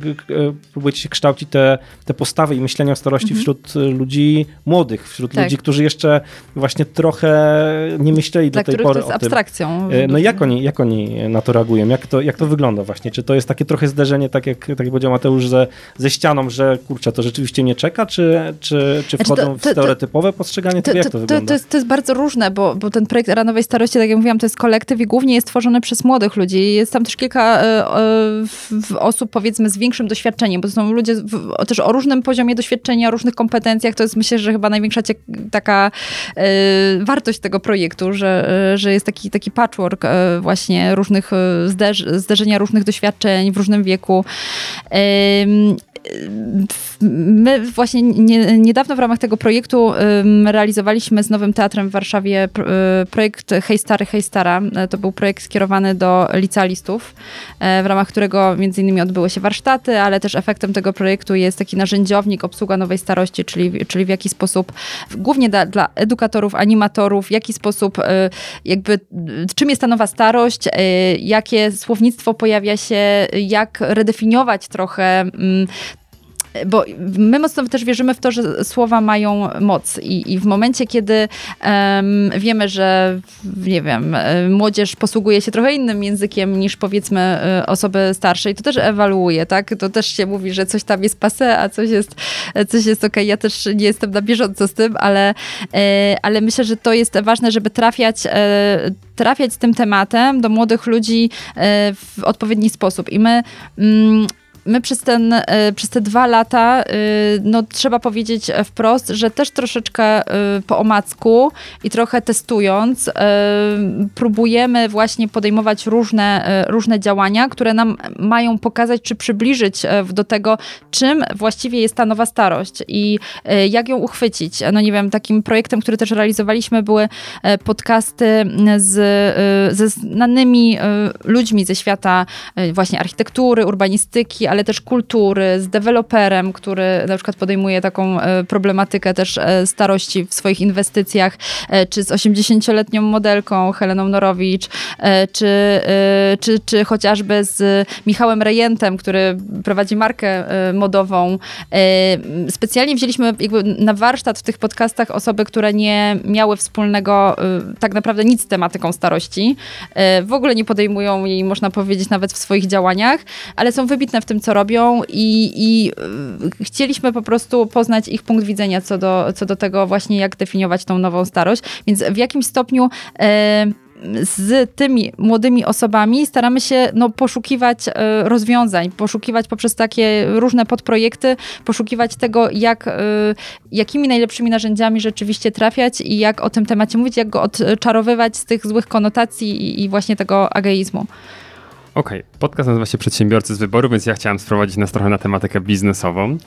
próbujecie się kształcić te, te postawy i myślenia o starości mhm. wśród ludzi młodych, wśród tak. ludzi, którzy jeszcze właśnie trochę nie myśleli Dla do tej pory to jest abstrakcją. No jak oni, jak oni na to reagują? Jak to, jak to wygląda właśnie? Czy to jest takie trochę zderzenie, tak jak, tak jak powiedział Mateusz, że ze ścianą, że kurczę, to rzeczywiście nie czeka, czy, czy, czy znaczy, wchodzą to, to, w stereotypowe postrzeganie tego, jak to, wygląda? To jest, to jest bardzo różne, bo, bo ten projekt Era Nowej Starości, tak jak mówiłam, to jest kolektyw i głównie jest tworzony przez młodych ludzi. Jest tam też kilka y, y, osób, powiedzmy, z większym doświadczeniem, bo to są ludzie w, też o różnym poziomie doświadczenia, o różnych kompetencjach. To jest myślę, że chyba największa taka y, wartość tego projektu, że, że jest taki, taki patchwork właśnie różnych zderz zderzenia różnych doświadczeń w różnym wieku my właśnie nie, niedawno w ramach tego projektu realizowaliśmy z Nowym Teatrem w Warszawie projekt Hej Stary, Hej Stara. To był projekt skierowany do licealistów, w ramach którego między innymi odbyły się warsztaty, ale też efektem tego projektu jest taki narzędziownik obsługa nowej starości, czyli, czyli w jaki sposób, głównie dla, dla edukatorów, animatorów, w jaki sposób jakby, czym jest ta nowa starość, jakie słownictwo pojawia się, jak redefiniować trochę mm, bo my mocno też wierzymy w to, że słowa mają moc i, i w momencie, kiedy um, wiemy, że nie wiem, młodzież posługuje się trochę innym językiem niż powiedzmy e, osoby starsze i to też ewaluuje, tak? To też się mówi, że coś tam jest passe, a coś jest, coś jest okej. Okay. Ja też nie jestem na bieżąco z tym, ale, e, ale myślę, że to jest ważne, żeby trafiać e, trafiać z tym tematem do młodych ludzi w odpowiedni sposób. I my mm, my przez, ten, e, przez te dwa lata, e, no trzeba powiedzieć wprost, że też troszeczkę e, po omacku i trochę testując, próbujemy właśnie podejmować różne, różne działania, które nam mają pokazać, czy przybliżyć do tego, czym właściwie jest ta nowa starość i jak ją uchwycić. No nie wiem, takim projektem, który też realizowaliśmy, były podcasty z, ze znanymi ludźmi ze świata właśnie architektury, urbanistyki, ale też kultury, z deweloperem, który na przykład podejmuje taką e, problematykę też e, starości w swoich inwestycjach, e, czy z 80-letnią modelką Heleną Norowicz, czy, czy, czy chociażby z Michałem Rejentem, który prowadzi markę modową. Specjalnie wzięliśmy na warsztat w tych podcastach osoby, które nie miały wspólnego tak naprawdę nic z tematyką starości. W ogóle nie podejmują jej, można powiedzieć, nawet w swoich działaniach, ale są wybitne w tym, co robią i, i y, chcieliśmy po prostu poznać ich punkt widzenia co do, co do tego właśnie, jak definiować tą nową starość. Więc w jakim stopniu e, z tymi młodymi osobami staramy się no, poszukiwać e, rozwiązań, poszukiwać poprzez takie różne podprojekty, poszukiwać tego, jak, e, jakimi najlepszymi narzędziami rzeczywiście trafiać i jak o tym temacie mówić, jak go odczarowywać z tych złych konotacji i, i właśnie tego ageizmu. Okej, okay. podcast nazywa się Przedsiębiorcy z wyboru, więc ja chciałem sprowadzić nas trochę na tematykę biznesową.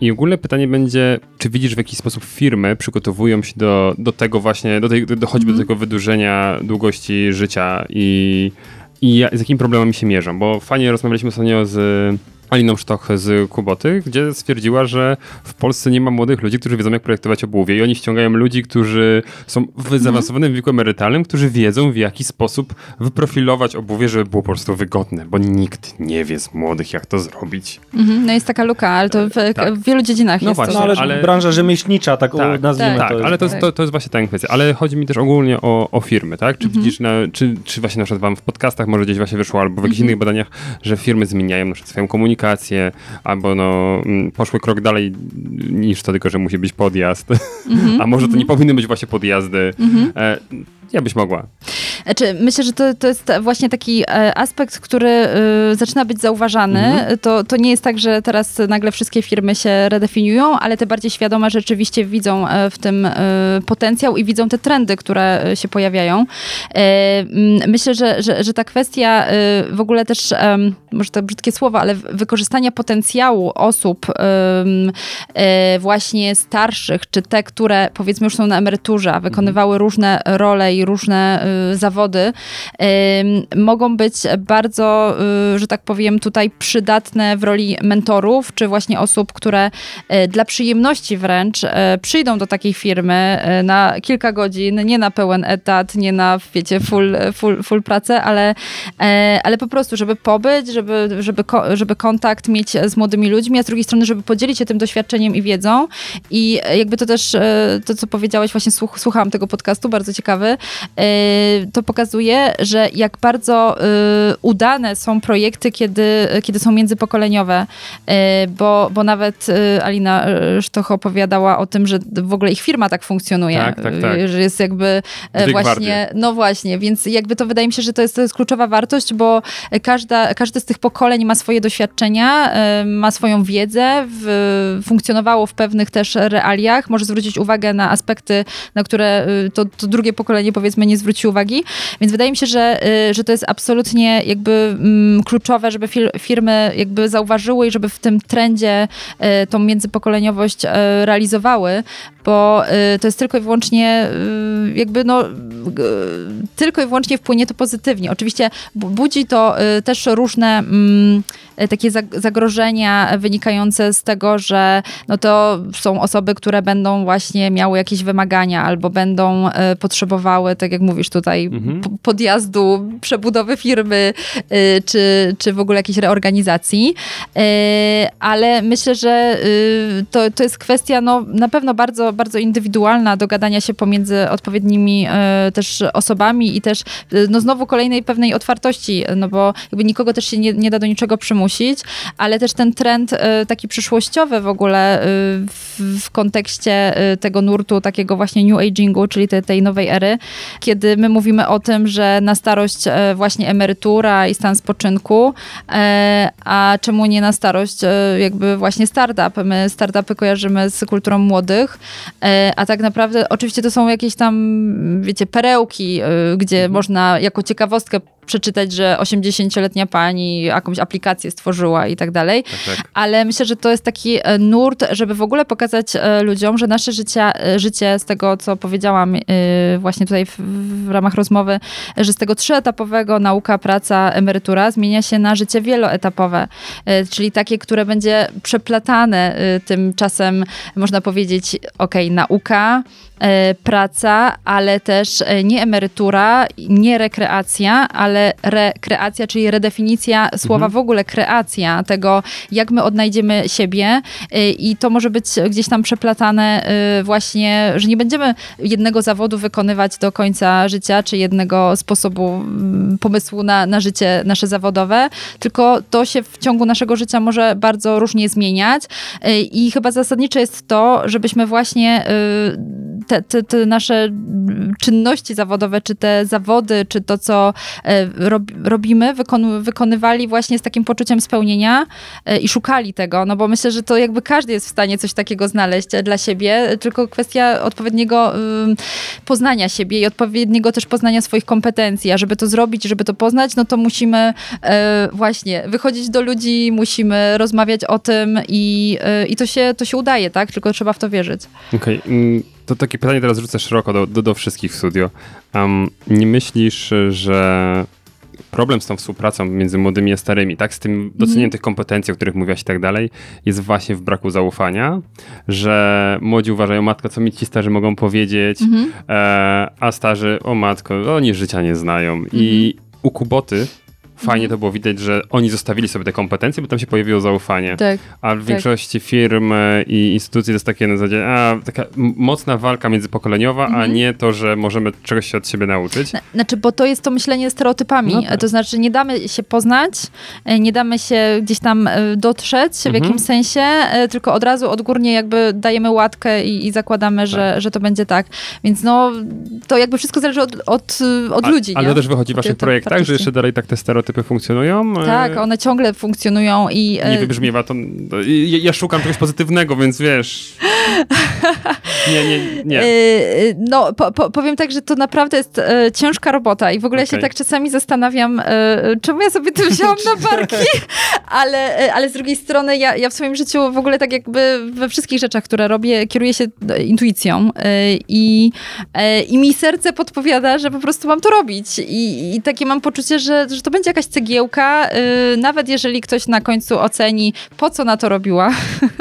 I ogólne pytanie będzie, czy widzisz w jakiś sposób firmy przygotowują się do, do tego właśnie, do, tej, do choćby mm. do mhm. tego wydłużenia długości życia i, i z jakimi problemami się mierzą? Bo fajnie rozmawialiśmy ostatnio z Aliną Sztoch z Kuboty, gdzie stwierdziła, że w Polsce nie ma młodych ludzi, którzy wiedzą, jak projektować obuwie i oni ściągają ludzi, którzy są w mhm. zaawansowanym wieku emerytalnym, którzy wiedzą, w jaki sposób wyprofilować obuwie, żeby było po prostu wygodne, bo nikt nie wie z młodych, jak to zrobić. Mhm, no jest taka luka, ale to w, tak. w wielu dziedzinach no jest właśnie, to. No, ale, ale branża rzemieślnicza, tak, tak nazwijmy tak, to. ale to jest, to, to jest właśnie ta kwestia. Ale chodzi mi też ogólnie o, o firmy, tak? Czy mhm. widzisz, na, czy, czy właśnie na przykład wam w podcastach może gdzieś właśnie wyszło, albo w jakichś mhm. innych badaniach, że firmy zmieniają na przykład swoją komunikację, komunikację, albo no, mm, poszły krok dalej niż to tylko, że musi być podjazd. Mm -hmm, *laughs* a może to nie mhm. powinny być właśnie podjazdy. Mm -hmm. Ja byś mogła. Znaczy, myślę, że to, to jest właśnie taki e, aspekt, który y, zaczyna być zauważany. Mhm. To, to nie jest tak, że teraz nagle wszystkie firmy się redefiniują, ale te bardziej świadome rzeczywiście widzą e, w tym y, potencjał i widzą te trendy, które się pojawiają. Myślę, że, że, że ta kwestia w ogóle też, może to brzydkie słowa, ale wykorzystania potencjału osób właśnie starszych, czy te, które powiedzmy już są na emeryturze, a wykonywały mhm. różne role i różne y, zawody, y, mogą być bardzo, y, że tak powiem, tutaj przydatne w roli mentorów, czy właśnie osób, które dla przyjemności wręcz przyjdą do takiej firmy na kilka godzin, nie na pełen etat, nie na, wiecie, full, full, full pracę, ale, ale po prostu, żeby pobyć, żeby, żeby, żeby kontakt mieć z młodymi ludźmi, a z drugiej strony, żeby podzielić się tym doświadczeniem i wiedzą. I jakby to też, to co powiedziałeś, właśnie słuchałam tego podcastu, bardzo ciekawy, Y, to pokazuje, że jak bardzo udane są projekty, kiedy, kiedy są międzypokoleniowe, bo, bo nawet Alina Sztoch opowiadała o tym, że w ogóle ich firma tak funkcjonuje, tak, tak, tak. że jest jakby właśnie, no właśnie, więc jakby to wydaje mi się, że to jest, to jest kluczowa wartość, bo każda, każde z tych pokoleń ma swoje doświadczenia, ma swoją wiedzę, w, funkcjonowało w pewnych też realiach, może zwrócić uwagę na aspekty, na które to, to drugie pokolenie powiedzmy nie zwróci uwagi, Więc wydaje mi się, że, y, że to jest absolutnie jakby mm, kluczowe, żeby fir- firmy jakby zauważyły i żeby w tym trendzie y, tą międzypokoleniowość y, realizowały, bo y, to jest tylko i wyłącznie y, jakby no tylko i wyłącznie wpłynie to pozytywnie. Oczywiście bu- budzi to y, też różne mm, takie zag- zagrożenia wynikające z tego, że no to są osoby, które będą właśnie miały jakieś wymagania albo będą potrzebowały, tak jak mówisz tutaj, Mhm. podjazdu, przebudowy firmy, czy, czy w ogóle jakiejś reorganizacji. Ale myślę, że to, to jest kwestia no, na pewno bardzo, bardzo indywidualna do gadania się pomiędzy odpowiednimi y, też osobami i też y, no, znowu kolejnej pewnej otwartości, no bo jakby nikogo też się nie, nie da do niczego przymusić, ale też ten trend y, taki przyszłościowy w ogóle w, w kontekście tego nurtu takiego właśnie new agingu, czyli te, tej nowej ery, kiedy my mówimy o tym, że na starość e, właśnie emerytura i stan spoczynku, e, a czemu nie na starość e, jakby właśnie startup. My startupy kojarzymy z kulturą młodych, e, a tak naprawdę oczywiście to są jakieś tam, wiecie, perełki, e, gdzie można jako ciekawostkę przeczytać, że 80-letnia pani jakąś aplikację stworzyła i tak dalej Tak, tak. ale myślę, że to jest taki e, nurt, żeby w ogóle pokazać e, ludziom, że nasze życie, życie z tego, co powiedziałam e, właśnie tutaj w, w ramach rozmowy, że z tego trzyetapowego nauka, praca, emerytura zmienia się na życie wieloetapowe, czyli takie, które będzie przeplatane tym czasem, można powiedzieć, ok, nauka, praca, ale też nie emerytura, nie rekreacja, ale rekreacja, czyli redefinicja słowa w ogóle kreacja tego, jak my odnajdziemy siebie. Y, i to może być gdzieś tam przeplatane y, właśnie, że nie będziemy jednego zawodu wykonywać do końca życia, czy jednego sposobu mm, pomysłu na, na życie nasze zawodowe, tylko to się w ciągu naszego życia może bardzo różnie zmieniać. Y, i chyba zasadnicze jest to, żebyśmy właśnie te, te, te nasze czynności zawodowe, czy te zawody, czy to, co e, rob, robimy, wykon, wykonywali właśnie z takim poczuciem spełnienia e, i szukali tego, no bo myślę, że to jakby każdy jest w stanie coś takiego znaleźć e, dla siebie, tylko kwestia odpowiedniego poznania siebie i odpowiedniego też poznania swoich kompetencji, a żeby to zrobić, żeby to poznać, no to musimy właśnie wychodzić do ludzi, musimy rozmawiać o tym i, i to, się, to się udaje, tak? Tylko trzeba w to wierzyć. Okej, mm, to takie pytanie teraz rzucę szeroko do, do, do wszystkich w studio. Um, nie myślisz, że problem z tą współpracą między młodymi a starymi, tak, z tym docenieniem tych kompetencji, o których mówiłaś i tak dalej, jest właśnie w braku zaufania, że młodzi uważają, matko, co mi ci starzy mogą powiedzieć, e, a starzy, o matko, oni życia nie znają. I u Kuboty fajnie to było widać, że oni zostawili sobie te kompetencje, bo tam się pojawiło zaufanie. Tak. A w większości firm e, i instytucji to jest takie na zasadzie, a, taka mocna walka międzypokoleniowa, a nie to, że możemy czegoś się od siebie nauczyć. Na- Znaczy, bo to jest to myślenie stereotypami. No tak. To znaczy, nie damy się poznać, e, nie damy się gdzieś tam e, dotrzeć w Mhm. jakimś sensie, e, tylko od razu odgórnie jakby dajemy łatkę i, i zakładamy, że, Tak. że to będzie tak. Więc no, to jakby wszystko zależy od, od, od A- ludzi. Ale nie? to też wychodzi w waszych te projektach, że jeszcze dalej tak te stereotypy funkcjonują? E, Tak, one ciągle funkcjonują i... e, Nie wybrzmiewa to. Ja, ja szukam czegoś pozytywnego, więc wiesz. *laughs* Nie, nie, nie. E, No, po, po, powiem tak, że to naprawdę jest ciężka robota i w ogóle ja się tak czasami zastanawiam, czemu ja sobie to wzięłam na *laughs* barki, ale, e, ale z drugiej strony ja, ja w swoim życiu w ogóle tak jakby we wszystkich rzeczach, które robię, kieruję się intuicją i, i mi serce podpowiada, że po prostu mam to robić i, i takie mam poczucie, że, że to będzie jakaś cegiełka, e, nawet jeżeli ktoś na końcu oceni, po co na to robiła,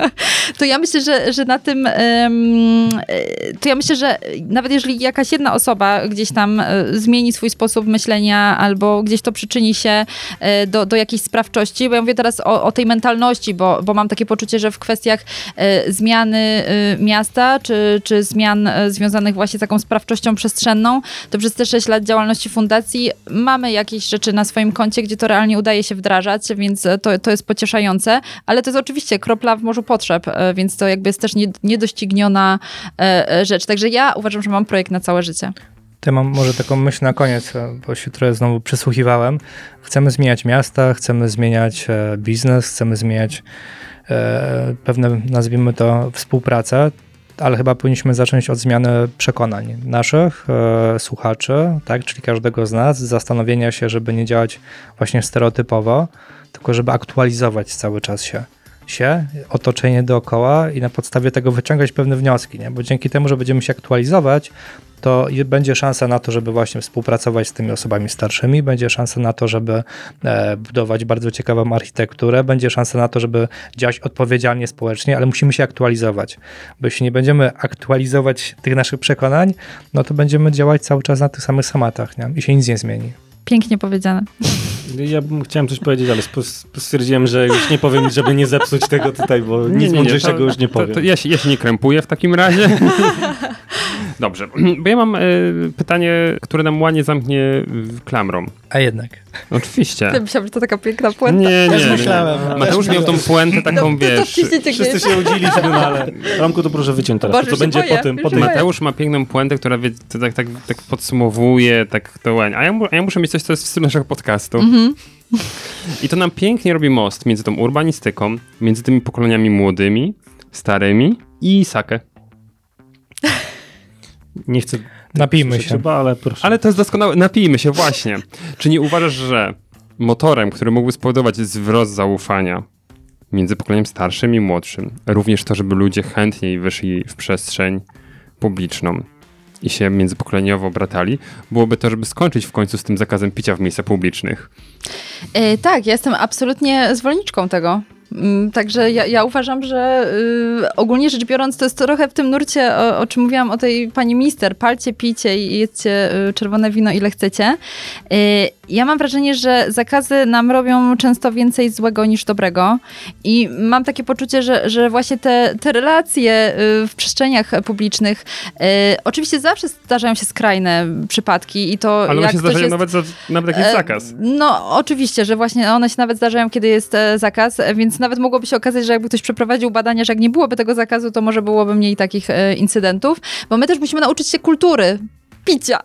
*laughs* to ja myślę, że, że na tym, e, to ja myślę, że nawet jeżeli jakaś jedna osoba gdzieś tam e, zmieni swój sposób myślenia albo gdzieś to przyczyni się e, do, do jakiejś sprawczości, bo ja mówię teraz o, o tej mentalności, bo, bo mam takie poczucie, że w kwestiach e, zmiany e, miasta, czy, czy zmian związanych właśnie z taką sprawczością przestrzenną, to przez te 6 lat działalności fundacji mamy jakieś rzeczy na swoim koncie, gdzie to realnie udaje się wdrażać, więc to, to jest pocieszające, ale to jest oczywiście kropla w morzu potrzeb, e, więc to jakby jest też nie, niedościgniona e, e, rzecz. Także ja uważam, że mam projekt na całe życie. Ja mam może taką myśl na koniec, bo się trochę znowu przysłuchiwałem. Chcemy zmieniać miasta, chcemy zmieniać biznes, chcemy zmieniać pewne, nazwijmy to, współpracę. Ale chyba powinniśmy zacząć od zmiany przekonań naszych e, słuchaczy, tak, czyli każdego z nas, zastanowienia się, żeby nie działać właśnie stereotypowo, tylko żeby aktualizować cały czas się się, otoczenie dookoła i na podstawie tego wyciągać pewne wnioski, nie? bo dzięki temu, że będziemy się aktualizować, to będzie szansa na to, żeby właśnie współpracować z tymi osobami starszymi, będzie szansa na to, żeby e, budować bardzo ciekawą architekturę, będzie szansa na to, żeby działać odpowiedzialnie społecznie, ale musimy się aktualizować, bo jeśli nie będziemy aktualizować tych naszych przekonań, no to będziemy działać cały czas na tych samych schematach nie? i się nic nie zmieni. Pięknie powiedziane. Ja bym chciałem coś powiedzieć, ale stwierdziłem, że już nie powiem, żeby nie zepsuć tego tutaj, bo nic mądrzejszego to- już nie to- powiem. To, ja, się, ja się nie krępuję w takim razie. *laughs* Dobrze, bo ja mam e, pytanie, które nam ładnie zamknie klamrą. A jednak. Oczywiście. Ja myślałam, że to taka piękna puenta. Nie, nie, nie. myślałem. Mateusz miał tą puentę taką, No, to, to wiesz... wciśnijcie Wszyscy się udzieliśmy, no ale Ramku to proszę wyciąć teraz, Boże, to, to będzie boję, po tym. Po tym. Mateusz ma piękną puentę, która wie, to tak, tak, tak podsumowuje, tak to. A ja, a ja muszę mieć coś, co jest w stylu naszego podcastu. Mhm. I to nam pięknie robi most między tą urbanistyką, między tymi pokoleniami młodymi, starymi i sakę. *laughs* Nie chcę Napijmy się. Chyba, ale proszę. Ale to jest doskonałe. Napijmy się, właśnie. Czy nie uważasz, że motorem, który mógłby spowodować wzrost zaufania między pokoleniem starszym i młodszym, również to, żeby ludzie chętniej wyszli w przestrzeń publiczną i się międzypokoleniowo bratali, byłoby to, żeby skończyć w końcu z tym zakazem picia w miejscach publicznych. E, tak, ja jestem absolutnie zwolenniczką tego. Mm, Także ja, ja uważam, że y, ogólnie rzecz biorąc, to jest trochę w tym nurcie, o, o czym mówiłam o tej pani mister. Palcie, pijcie i jedzcie y, czerwone wino ile chcecie. Y, ja mam wrażenie, że zakazy nam robią często więcej złego niż dobrego i mam takie poczucie, że, że właśnie te, te relacje y, w przestrzeniach publicznych, y, oczywiście zawsze zdarzają się skrajne przypadki i to Ale one się zdarzają jest... nawet, nawet jak jest E, zakaz. No, oczywiście, że właśnie one się nawet zdarzają, kiedy jest e, zakaz, e, nawet mogłoby się okazać, że jakby ktoś przeprowadził badania, że jak nie byłoby tego zakazu, to może byłoby mniej takich e, incydentów, bo my też musimy nauczyć się kultury picia.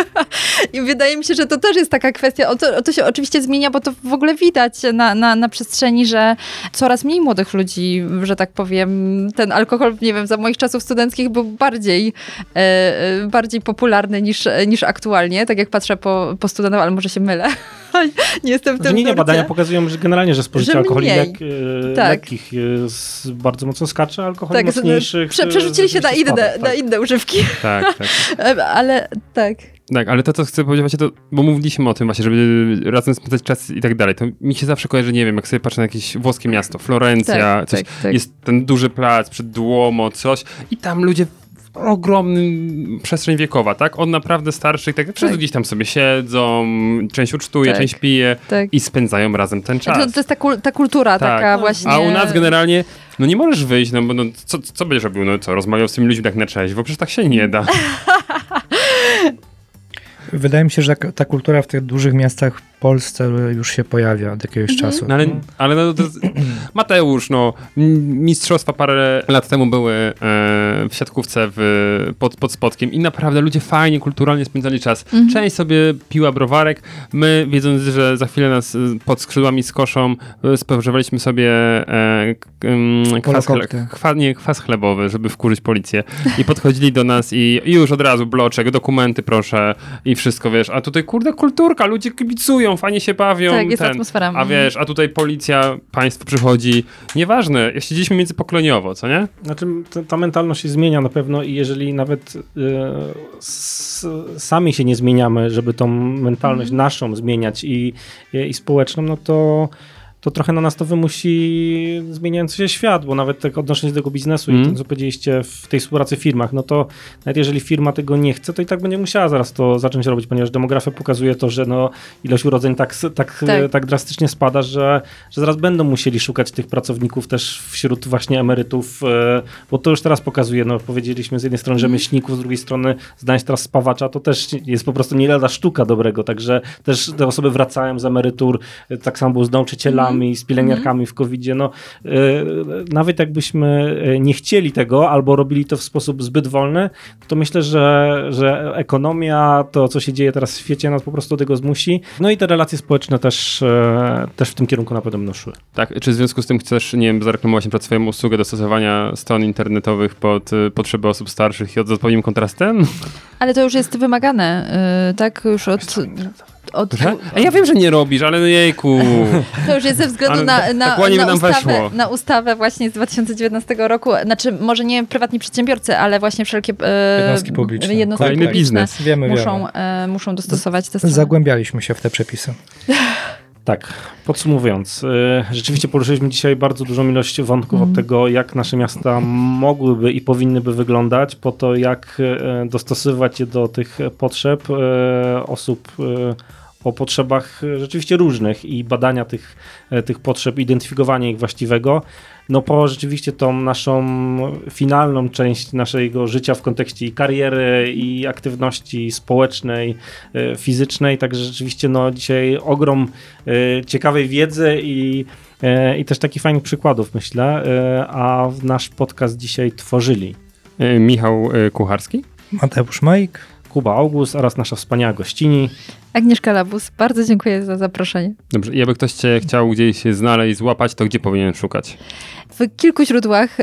*laughs* I wydaje mi się, że to też jest taka kwestia. O to, o to się oczywiście zmienia, bo to w ogóle widać na, na, na przestrzeni, że coraz mniej młodych ludzi, że tak powiem, ten alkohol, nie wiem, za moich czasów studenckich był bardziej, e, e, bardziej popularny niż, niż aktualnie. Tak jak patrzę po, po studentach, ale może się mylę. *laughs* *laughs* nie jestem w Znaczy, tym nie, nie, nurcie. badania pokazują, że generalnie, że spożycie Że alkoholi lek, e, Tak. lekkich z, bardzo mocno skacze, alkoholi Tak, mocniejszych prze, e, przerzucili się na inne, spada, na tak. inne używki. Tak, tak. *laughs* E, Ale tak. Tak, ale to, co chcę powiedzieć właśnie, to, bo mówiliśmy o tym właśnie, żeby razem spędzać czas i tak dalej, to mi się zawsze kojarzy, nie wiem, jak sobie patrzę na jakieś włoskie miasto, Florencja, Tak, coś, tak, tak. jest ten duży plac przed Duomo, coś i tam ludzie ogromnym przestrzeń wiekowa, tak? Od naprawdę starszych, tak, wszyscy Tak. gdzieś tam sobie siedzą, część ucztuje, Tak. część pije tak. i spędzają razem ten czas. To, to jest ta, kul, ta kultura Tak. taka właśnie. A u nas generalnie, no nie możesz wyjść, no bo no, co, co będziesz robił, no co, rozmawiał z tymi ludźmi tak na trzeźwo, przecież tak się nie da. *laughs* Wydaje mi się, że ta kultura w tych dużych miastach w Polsce już się pojawia od jakiegoś czasu. No ale, ale no, to, *clears throat* Mateusz, no, mistrzostwa parę lat temu były e, w siatkówce w, pod, pod Spodkiem i naprawdę ludzie fajnie, kulturalnie spędzali czas. Część sobie piła browarek, my wiedząc, że za chwilę nas e, pod skrzydłami skoszą, e, spożywaliśmy sobie e, kwas, chle, kwa, nie, kwas chlebowy, żeby wkurzyć policję. I podchodzili do nas i, i już od razu bloczek, dokumenty proszę i wszystko, wiesz, a tutaj kurde kulturka, ludzie kibicują, fajnie się bawią. Tak, jest ten, atmosfera. a wiesz, a tutaj policja, państwo przychodzi. Nieważne, siedzieliśmy międzypokoleniowo, co nie? Znaczy, ta, ta mentalność się zmienia na pewno i jeżeli nawet e, s, sami się nie zmieniamy, żeby tą mentalność Mhm. naszą zmieniać i, i, i społeczną, no to, to trochę na nas to wymusi zmieniający się świat, bo nawet tak odnosząc się do tego biznesu Mm. i tym, co powiedzieliście w tej współpracy w firmach, no to nawet jeżeli firma tego nie chce, to i tak będzie musiała zaraz to zacząć robić, ponieważ demografia pokazuje to, że no, ilość urodzeń tak, tak, tak. Tak. tak drastycznie spada, że, że zaraz będą musieli szukać tych pracowników też wśród właśnie emerytów, e, bo to już teraz pokazuje, no powiedzieliśmy z jednej strony rzemieślników, z drugiej strony znaleźć teraz spawacza, to też jest po prostu nie lada sztuka dobrego, także też te osoby wracają z emerytur, e, tak samo było z nauczycielami, lekarzami, z pielęgniarkami w COVID-zie. No, e, nawet jakbyśmy e, nie chcieli tego albo robili to w sposób zbyt wolny, to myślę, że, że ekonomia, to co się dzieje teraz w świecie, nas po prostu do tego zmusi. No i te relacje społeczne też, e, też w tym kierunku na pewno będą szły. Tak, czy w związku z tym chcesz, nie wiem, zareklamować na przykład swoją usługę dostosowania stron internetowych pod y, potrzeby osób starszych i od- z odpowiednim kontrastem? Ale to już jest wymagane, y, tak? Już od... od Że? A ja wiem, że nie robisz, ale no jejku. To już jest ze względu Ale na, tak na, na, ustawę, na ustawę właśnie z 2019 roku. Znaczy, może nie prywatni przedsiębiorcy, ale właśnie wszelkie e, Jednostki publiczne. jednostki Kolejny biznes. Wiemy, muszą, e, muszą dostosować te strony. Zagłębialiśmy się w te przepisy. Tak, podsumowując, y, rzeczywiście poruszyliśmy dzisiaj bardzo dużą ilość wątków od tego, jak nasze miasta mogłyby i powinnyby wyglądać, po to, jak y, dostosowywać je do tych potrzeb y, osób o potrzebach y, rzeczywiście różnych i badania tych, y, tych potrzeb, identyfikowania ich właściwego. No po rzeczywiście tą naszą finalną część naszego życia w kontekście i kariery i aktywności społecznej, y, fizycznej, także rzeczywiście no dzisiaj ogrom ciekawej wiedzy i, i też takich fajnych przykładów myślę, a nasz podcast dzisiaj tworzyli Michał Kucharski? Mateusz Majk. Kuba August oraz nasza wspaniała gościni. Agnieszka Labus, bardzo dziękuję za zaproszenie. Dobrze, i jakby ktoś cię chciał gdzieś się znaleźć, złapać, to gdzie powinien szukać? W kilku źródłach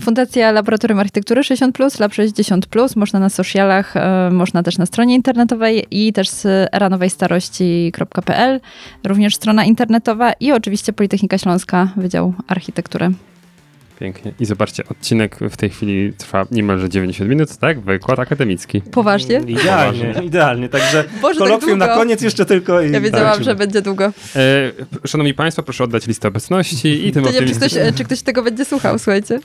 Fundacja Laboratorium Architektury 60+, Lab 60+, można na socialach, y, można też na stronie internetowej i też z eranowejstarości.pl, również strona internetowa i oczywiście Politechnika Śląska, Wydział Architektury. Pięknie. I zobaczcie, odcinek w tej chwili trwa niemalże 90 minut, tak? Wykład akademicki. Poważnie? Idealnie, idealnie. Także *laughs* Boże, tak kolokwium na długo. koniec jeszcze tylko i Ja wiedziałam, tak. że będzie długo. E, szanowni Państwo, proszę oddać listę obecności i tym nie wiem, czy ktoś, e, czy ktoś tego będzie słuchał, słuchajcie.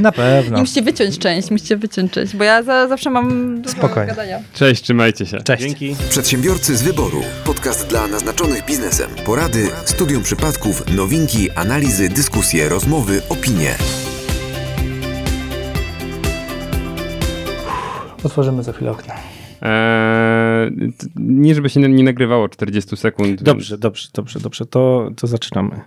Na pewno. *laughs* I musicie wyciąć część, musicie wyciąć część, bo ja za, zawsze mam dużo Spokojnie. gadania. Cześć, trzymajcie się. Cześć. Dzięki. Przedsiębiorcy z wyboru. Podcast dla naznaczonych biznesem. Porady, studium przypadków, nowinki, analizy, dyskusje, rozmowy, opinie. Otworzymy za chwilę okno. Eee, nie, żeby się nie, nie nagrywało 40 sekund. Dobrze, dobrze, dobrze, dobrze. To, to zaczynamy.